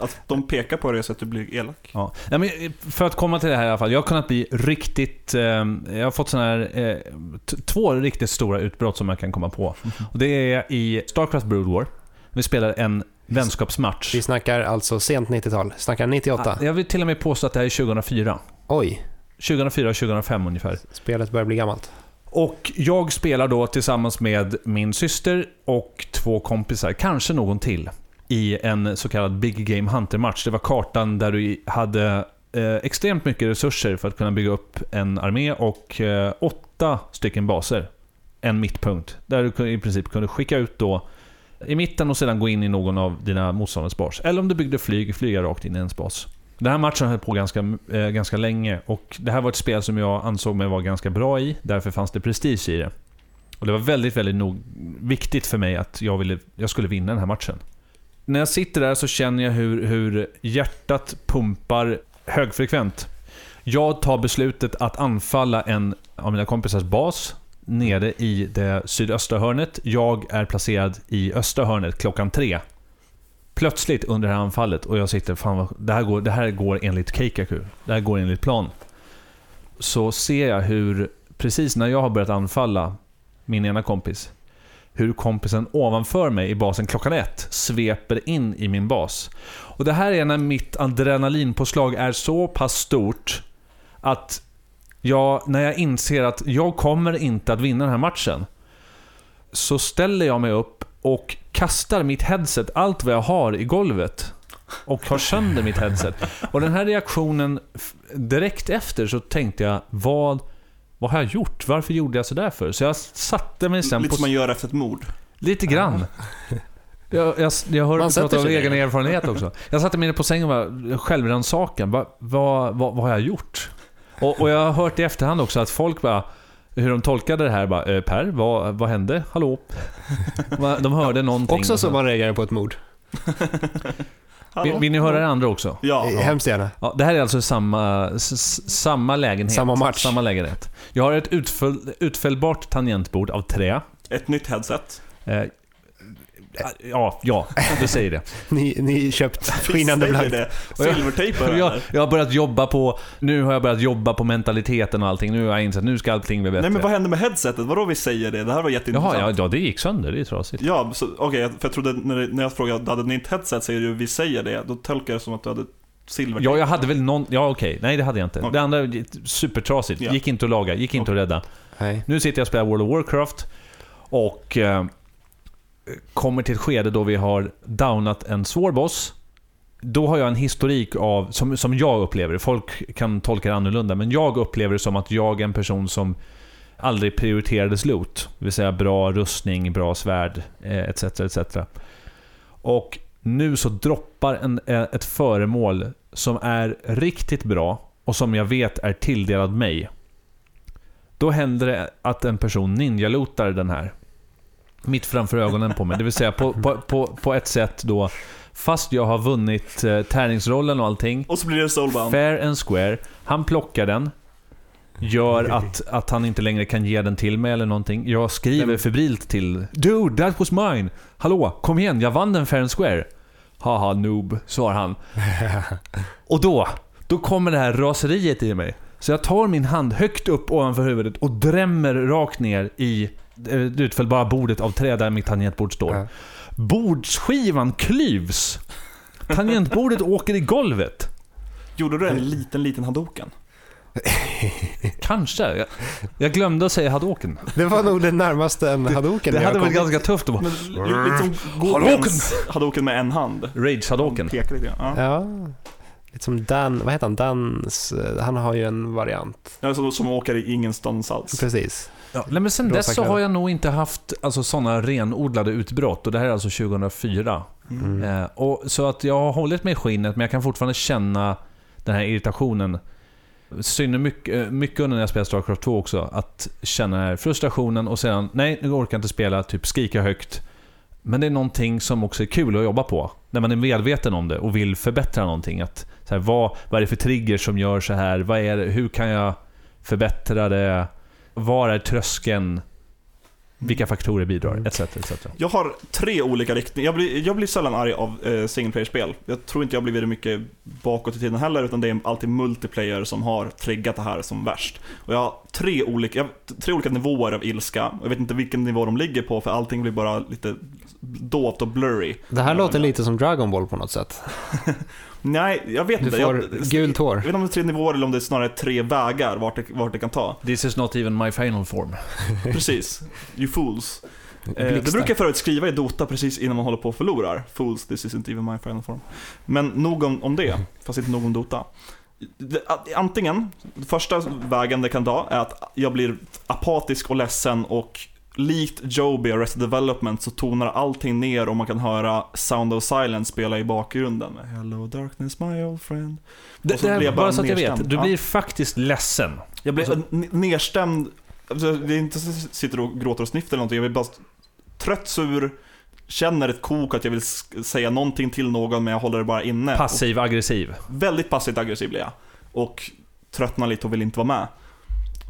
Att de pekar på det så att du blir elak. Ja. Nej, men för att komma till det här i alla fall. Jag har kunnat bli riktigt... Eh, jag har fått såna här... Eh, två riktigt stora utbrott som jag kan komma på. Och det är i Starcraft Brood War. Vi spelar en vänskapsmatch. Vi snackar alltså sent 90-tal, snackar 98. Jag vill till och med påstå att det här är 2004. Oj, 2004-2005 ungefär. spelet börjar bli gammalt. Och jag spelar då tillsammans med min syster och två kompisar, kanske någon till, i en så kallad Big Game Hunter-match. Det var kartan där du hade eh, extremt mycket resurser för att kunna bygga upp en armé och eh, åtta stycken baser. En mittpunkt. Där du i princip kunde skicka ut då i mitten och sedan gå in i någon av dina motståndares bas. Eller om du byggde flyg, flyga rakt in i ens bas. Den här matchen höll på ganska, eh, ganska länge och det här var ett spel som jag ansåg mig vara ganska bra i. Därför fanns det prestige i det. Och det var väldigt, väldigt nog, viktigt för mig att jag, ville, jag skulle vinna den här matchen. När jag sitter där så känner jag hur, hur hjärtat pumpar högfrekvent. Jag tar beslutet att anfalla en av mina kompisars bas nere i det sydöstra hörnet. Jag är placerad i östra hörnet klockan tre. Plötsligt under det här anfallet och jag sitter, fan vad, det, här går, det här går enligt Keikaku. Det här går enligt plan. Så ser jag hur, precis när jag har börjat anfalla min ena kompis, hur kompisen ovanför mig i basen klockan ett sveper in i min bas. Och det här är när mitt adrenalinpåslag är så pass stort att jag, när jag inser att jag kommer inte att vinna den här matchen, så ställer jag mig upp och kastar mitt headset, allt vad jag har, i golvet. Och har sönder mitt headset. Och den här reaktionen, direkt efter så tänkte jag, vad, vad har jag gjort? Varför gjorde jag sådär för? Så jag satte mig sen Lite på... som man gör efter ett mord. Lite grann. Jag, jag, jag hör Man att sätter av egen erfarenhet också. Jag satte mig på sängen och självrannsakan. Vad, vad, vad, vad har jag gjort? Och, och jag har hört i efterhand också att folk bara, hur de tolkade det här, bara, "Eh, Per, vad, vad hände? Hallå? De hörde någonting. Också som man reagerar på ett mord. Vill, vill ni höra det andra också? Ja. Eh, Hemskt gärna. Ja, det här är alltså samma, samma lägenhet. Samma match. Samma lägenhet. Jag har ett utfäll, utfällbart tangentbord av trä. Ett nytt headset. Eh, ja, ja, du säger det. Ni, ni köpt skinande blankt. Silvertejp Och jag, jag har börjat jobba på, nu har jag börjat jobba på mentaliteten och allting. Nu har jag insett att nu ska allting bli bättre. Nej men vad hände med headsetet? Vadå vi säger det? Det här var jätteintressant. Jaha, ja, ja, det gick sönder. Det är trasigt. Ja, okej, för jag trodde när, när jag frågade, hade ni ett headset, säger du vi säger det, då tolkar jag det som att du hade silvertejp. Ja, jag hade väl någon... Ja, okej. Nej, det hade jag inte. Okej. Det andra, supertrasigt. Ja. Gick inte att laga, gick inte att rädda. Nej. Nu sitter jag och spelar World of Warcraft och eh, kommer till ett skede då vi har downat en svår boss. Då har jag en historik av, som, som jag upplever folk kan tolka det annorlunda, men jag upplever det som att jag är en person som aldrig prioriterades loot. Det vill säga bra rustning, bra svärd, eh, etc. etc. Och nu så droppar en, eh, ett föremål som är riktigt bra och som jag vet är tilldelad mig. Då händer det att en person ninjalotar den här. Mitt framför ögonen på mig. Det vill säga på, på, på, på ett sätt då, fast jag har vunnit eh, tärningsrollen och allting, Och så blir det soulbound. fair and square. Han plockar den. Gör att, att han inte längre kan ge den till mig eller någonting. Jag skriver febrilt till Dude, that was mine! Hallå, kom igen, jag vann den fair and square. Haha, noob, svarar han. Och då, då kommer det här raseriet i mig. Så jag tar min hand högt upp ovanför huvudet och drämmer rakt ner i eh, det utfällbara bordet av trä där mitt tangentbord står. Ja. Bordsskivan klyvs. Tangentbordet åker i golvet. Gjorde du en liten, liten hadoken? Kanske. Jag, jag glömde att säga hadouken. Det var nog det närmaste en hadoken Det jag hade varit ganska tufft att bara... Men liksom Hadouken! Godens hadoken med en hand. Rage hadouken. Pekar lite grann. Ja. Ja, lite som Dan, vad heter han? Dans, eh, han har ju en variant. Ja, som, som åker i ingenstans alls. Precis. Ja, nej, men sen dess så har jag nog inte haft alltså, sådana renodlade utbrott. Och det här är alltså 2004. Mm. Eh, och, så att jag har hållit mig i skinnet, men jag kan fortfarande känna den här irritationen. Synd mycket, eh, mycket under när jag spelade Starcraft 2 också. Att känna den här frustrationen och sedan, nej nu orkar jag inte spela, typ skrika högt. Men det är någonting som också är kul att jobba på. När man är medveten om det och vill förbättra någonting. Att, så här, vad, vad är det för trigger som gör så här? Vad är det, hur kan jag förbättra det? Var är tröskeln? Vilka faktorer bidrar? Etc. etc. Jag har tre olika riktningar. Jag blir, jag blir sällan arg av eh, single player-spel. Jag tror inte jag har blivit mycket bakåt i tiden heller, utan det är alltid multiplayer som har triggat det här som värst. Och jag har tre olika, jag har tre olika nivåer av ilska. Jag vet inte vilken nivå de ligger på, för allting blir bara lite dovt och blurry. Det här låter lite som Dragon Ball på något sätt. Nej, jag vet Du inte. får jag, gult hår. Jag vet inte om det är tre nivåer eller om det är snarare tre vägar vart det, vart det kan ta. This is not even my final form. Precis. You fools. Eh, det brukar jag förut skriva i Dota precis innan man håller på och förlorar. Fools, this isn't even my final form. Men nog om, om det, fast inte nog om Dota. Antingen, första vägen det kan ta är att jag blir apatisk och ledsen och likt Joby och Arrested Development så tonar allting ner och man kan höra Sound of Silence spela i bakgrunden. Hello darkness my old friend. Det, det här, bara bara så att jag vet, du Ja. blir faktiskt ledsen. Jag blir Alltså- n- nedstämd, alltså, det är inte så att jag sitter och gråter och snyftar eller någonting, jag blir bara trött, sur, känner ett kok att jag vill säga någonting till någon men jag håller det bara inne. Passiv, aggressiv. Och väldigt passivt aggressiv blir jag. Och tröttnar lite och vill inte vara med.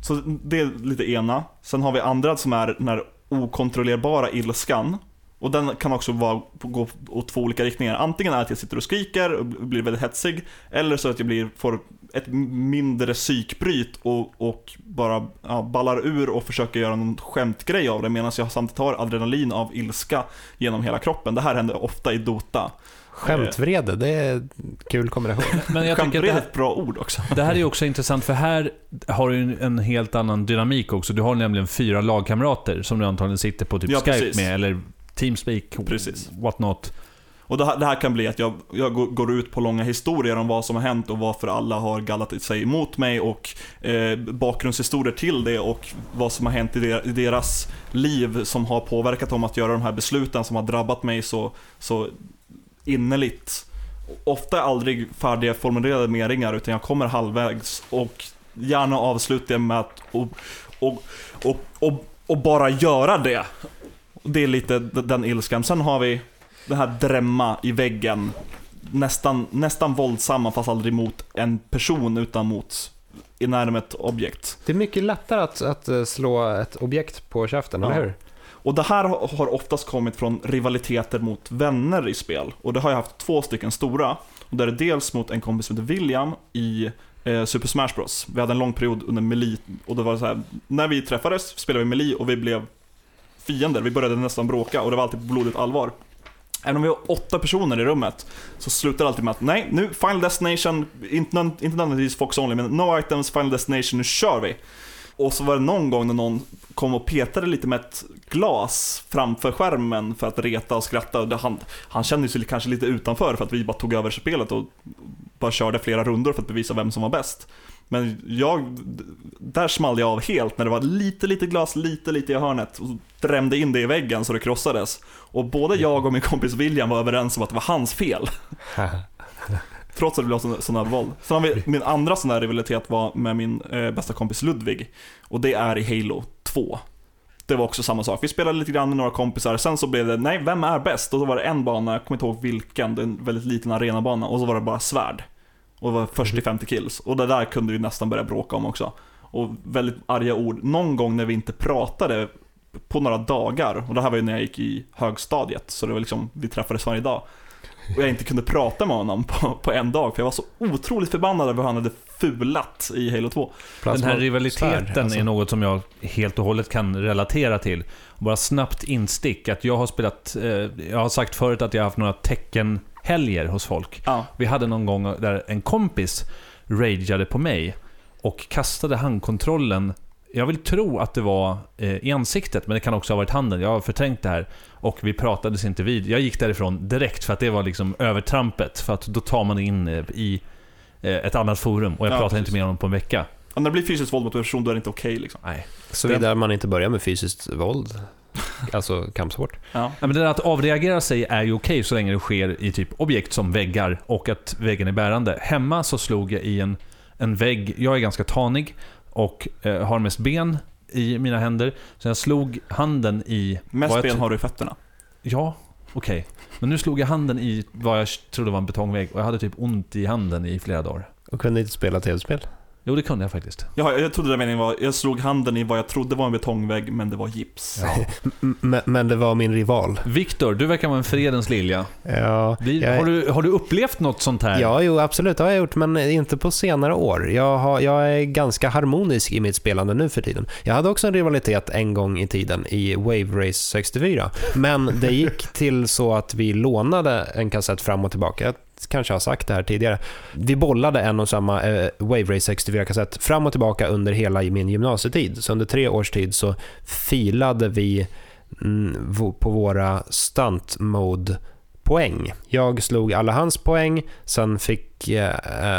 Så det är lite ena. Sen har vi andra som är den här okontrollerbara ilskan. Och den kan också vara, gå åt två olika riktningar. Antingen är att jag sitter och skriker och blir väldigt hetsig, eller så att jag blir, får ett mindre psykbryt och, och bara ja, ballar ur och försöker göra någon skämtgrej av det medan jag samtidigt har adrenalin av ilska genom hela kroppen. Det här händer ofta i Dota. Skämtvrede, det är kul kombination. Men jag tycker det är ett bra ord också. det här är också intressant, för här har du en helt annan dynamik också. Du har nämligen fyra lagkamrater som du antagligen sitter på typ Ja, Skype precis. med, eller Teamspeak, Precis. what not. Och det här, det här kan bli att jag, jag går- går ut på långa historier om vad som har hänt och varför alla har gallat sig emot mig och eh, bakgrundshistorier till det och vad som har hänt i, der, i deras liv som har påverkat dem att göra de här besluten som har drabbat mig så, så innerligt. Ofta aldrig färdiga formulerade meningar utan jag kommer halvvägs och gärna avslutar jag med att och, och, och, och, och bara göra det. Det är lite den ilskan. Sen har vi det här drämma i väggen. Nästan, nästan våldsamma fast aldrig mot en person utan mot inärmet objekt. Det är mycket lättare att, att eh, slå ett objekt på käften, Ja. eller hur? Och det här har oftast kommit från rivaliteter mot vänner i spel. Och det har jag haft två stycken stora. Och där är dels mot en kompis som heter William i eh, Super Smash Bros. Vi hade en lång period under Meli och det var så här, när vi träffades spelade vi Meli och vi blev fiender. Vi började nästan bråka och det var alltid på blodigt allvar. Även om vi var åtta personer i rummet så slutar det alltid med att nej, nu Final Destination, inte, inte nödvändigtvis Fox Only, men No Items, Final Destination, nu kör vi! Och så var det någon gång när någon kom och petade lite med ett glas framför skärmen för att reta och skratta. Och Han, han kände sig kanske lite utanför för att vi bara tog över spelet och bara körde flera rundor för att bevisa vem som var bäst. Men jag, där small jag av helt när det var lite, lite glas, lite, lite i hörnet och drämde in det i väggen så det krossades. Och både jag och min kompis William var överens om att det var hans fel. Trots att det blev här våld. Sen har vi, min andra sån här rivalitet var med min eh, bästa kompis Ludvig. Och det är i Halo 2. Det var också samma sak. Vi spelade lite grann med några kompisar, sen så blev det, nej, vem är bäst? Och då var det en bana, jag kommer inte ihåg vilken, det är en väldigt liten arenabana, och så var det bara svärd. Och det var först till 50 kills. Och det där kunde vi nästan börja bråka om också. Och väldigt arga ord. Någon gång när vi inte pratade på några dagar, och det här var ju när jag gick i högstadiet, så det var liksom, vi träffades varje dag. Och jag inte kunde prata med honom på, på en dag, för jag var så otroligt förbannad över hur han hade fulat i Halo 2. Den här rivaliteten alltså. är något som jag helt och hållet kan relatera till. Bara snabbt instick, att jag har spelat... Eh, jag har sagt förut att jag har haft några tecken-helger hos folk. Ja. Vi hade någon gång där en kompis rageade på mig och kastade handkontrollen. Jag vill tro att det var eh, i ansiktet, men det kan också ha varit handen. Jag har förträngt det här. Och vi pratades inte vid. Jag gick därifrån direkt för att det var liksom övertrampet. För att då tar man in eh, i eh, ett annat forum och jag Ja, pratar precis. inte med honom på en vecka. Och när det blir fysiskt våld mot en person, då är det inte okej liksom. Nej. Såvida man inte börjar med fysiskt våld. Alltså kampsport. Ja. Ja, men det där att avreagera sig är ju okej så länge det sker i typ objekt som väggar och att väggen är bärande. Hemma så slog jag i en, en vägg, jag är ganska tanig och eh, har mest ben i mina händer. Så jag slog handen i... Mest vad jag ben har du i fötterna. Ja, okej. Men nu slog jag handen i vad jag trodde var en betongvägg och jag hade typ ont i handen i flera dagar. Och kunde inte spela tv-spel. Jo, det kunde jag faktiskt. Jag, jag trodde det meningen var, jag slog handen i vad jag trodde var en betongvägg, men det var gips. Ja. Men det var min rival. Viktor, du verkar vara en fredens lilja. Ja, Blir, jag- har, du, har du upplevt något sånt här? Ja, jo, absolut. Det har jag gjort, men inte på senare år. Jag, har, jag är ganska harmonisk i mitt spelande nu för tiden. Jag hade också en rivalitet en gång i tiden i Wave Race 64. Men det gick till så att vi lånade en kassett fram och tillbaka. Kanske har sagt det här tidigare. Vi bollade en och samma eh, Wave Race 64-kassett fram och tillbaka under hela min gymnasietid. Så under tre års tid så filade vi mm, på våra stunt mode poäng. Jag slog alla hans poäng, sen fick eh,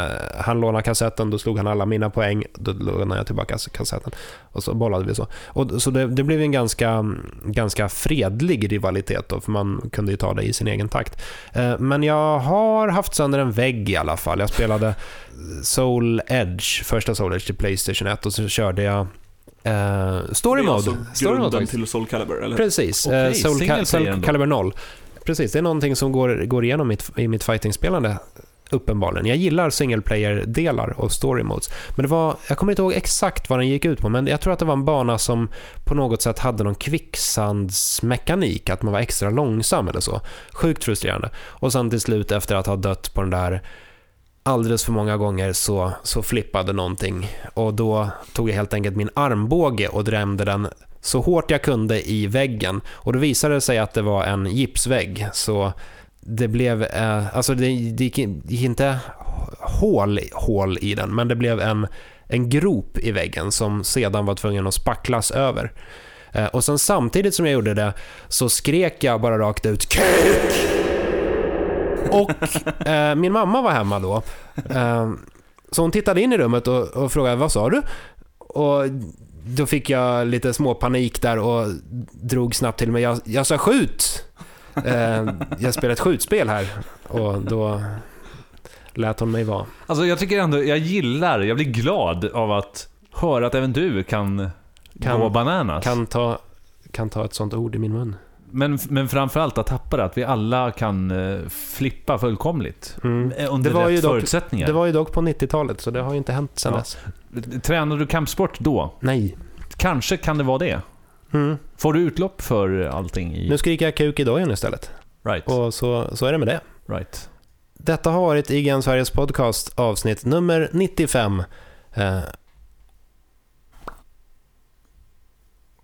eh, han låna kassetten, då slog han alla mina poäng, då lånade jag tillbaka kassetten. Och så bollade vi så. Och, så det, det blev en ganska, ganska fredlig rivalitet då, för man kunde ju ta det i sin egen takt. Eh, men jag har haft sönder en vägg i alla fall. Jag spelade Soul Edge, första Soul Edge till Playstation 1 och så körde jag eh, Story Mode. alltså Story Mode till Soul Calibur, eller? Precis, eh, Soul, single Cal- Soul player ändå. Calibur 0. Precis, det är någonting som går, går igenom mitt, i mitt fightingspelande uppenbarligen. Jag gillar single player-delar och story modes. Men det var, jag kommer inte ihåg exakt vad den gick ut på, men jag tror att det var en bana som på något sätt hade någon kvicksandsmekanik, att man var extra långsam eller så. Sjukt frustrerande. Och sen till slut efter att ha dött på den där alldeles för många gånger så, så flippade någonting och då tog jag helt enkelt min armbåge och drämde den så hårt jag kunde i väggen och då visade det sig att det var en gipsvägg så det blev, eh, alltså det, det gick, gick inte hål, hål i den men det blev en, en grop i väggen som sedan var tvungen att spacklas över. Eh, och sen samtidigt som jag gjorde det så skrek jag bara rakt ut KUK! Och eh, min mamma var hemma då. Eh, så hon tittade in i rummet och, och frågade vad sa du? Och då fick jag lite små panik där och drog snabbt till mig. Jag, jag sa skjut! Eh, jag spelar ett skjutspel här. Och då lät hon mig vara. Alltså jag tycker ändå, jag gillar, jag blir glad av att höra att även du kan, Kan- gå bananas. Kan ta, kan ta ett sånt ord i min mun. Men, men framförallt att tappa det, att vi alla kan eh, flippa fullkomligt. Mm. Under Det var ju rätt dock- förutsättningar. Det var ju dock på 90-talet så det har ju inte hänt sedan Ja. dess. Tränade du kampsport då? Nej. Kanske kan det vara det. Mm. Får du utlopp för allting i... Nu skriker jag kuk i dojen istället. Right, Och så, så är det med det. right. Detta har varit IGN Sveriges podcast avsnitt nummer 95. Eh,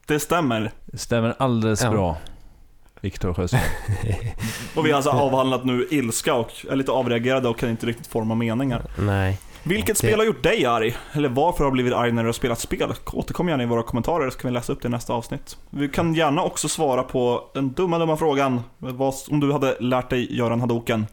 Det stämmer. Det stämmer alldeles Ja. bra. Viktor Sjöström. Och vi har alltså avhandlat nu ilska och är lite avreagerade och kan inte riktigt forma meningar. nej. Vilket Det- spel har gjort dig arg? Eller varför har du blivit arg när du har spelat spel? Återkom gärna i våra kommentarer så kan vi läsa upp det i nästa avsnitt. Vi kan gärna också svara på den dumma, dumma frågan. Vad, om du hade lärt dig Göran Hadoken,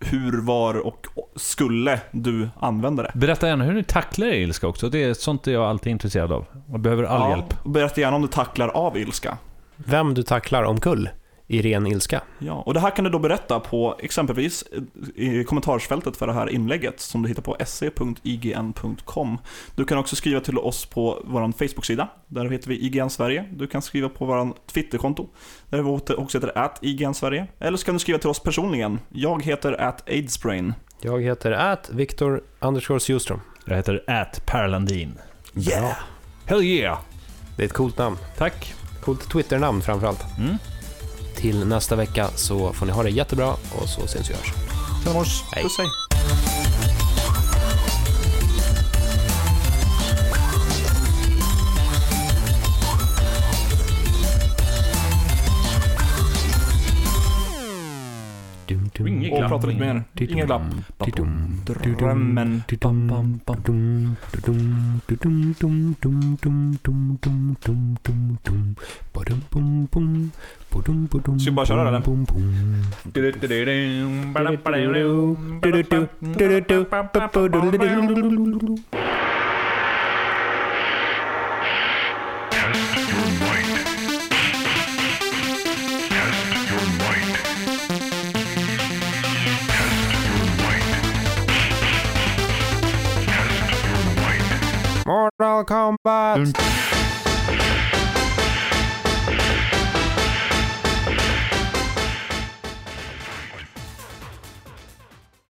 hur, var och skulle du använda det? Berätta gärna hur ni tacklar er ilska också. Det är sånt är jag alltid intresserad av. Man behöver all hjälp. och Berätta gärna om du tacklar av ilska. Vem du tacklar omkull i ren ilska. Ja, och det här kan du då berätta på exempelvis i kommentarsfältet för det här inlägget som du hittar på se.ign.com. Du kan också skriva till oss på vår Facebook-sida, där heter vi IGN Sverige. Du kan skriva på vår Twitterkonto, där vi också heter at IGN Sverige. Eller så kan du skriva till oss personligen. Jag heter at Aidsbrain. Jag heter at Viktor Sjustrom. Jag heter At Perlandin. Yeah! Hell yeah! Det är ett coolt namn. Tack. Coolt Twitter-namn framförallt. Mm. Till nästa vecka så får ni ha det jättebra och så syns vi och hörs. Puss hej. Mm. Och prata lite mer. Inget glapp. Drömmen. Ska vi bara köra den? eller? Mortal Kombat!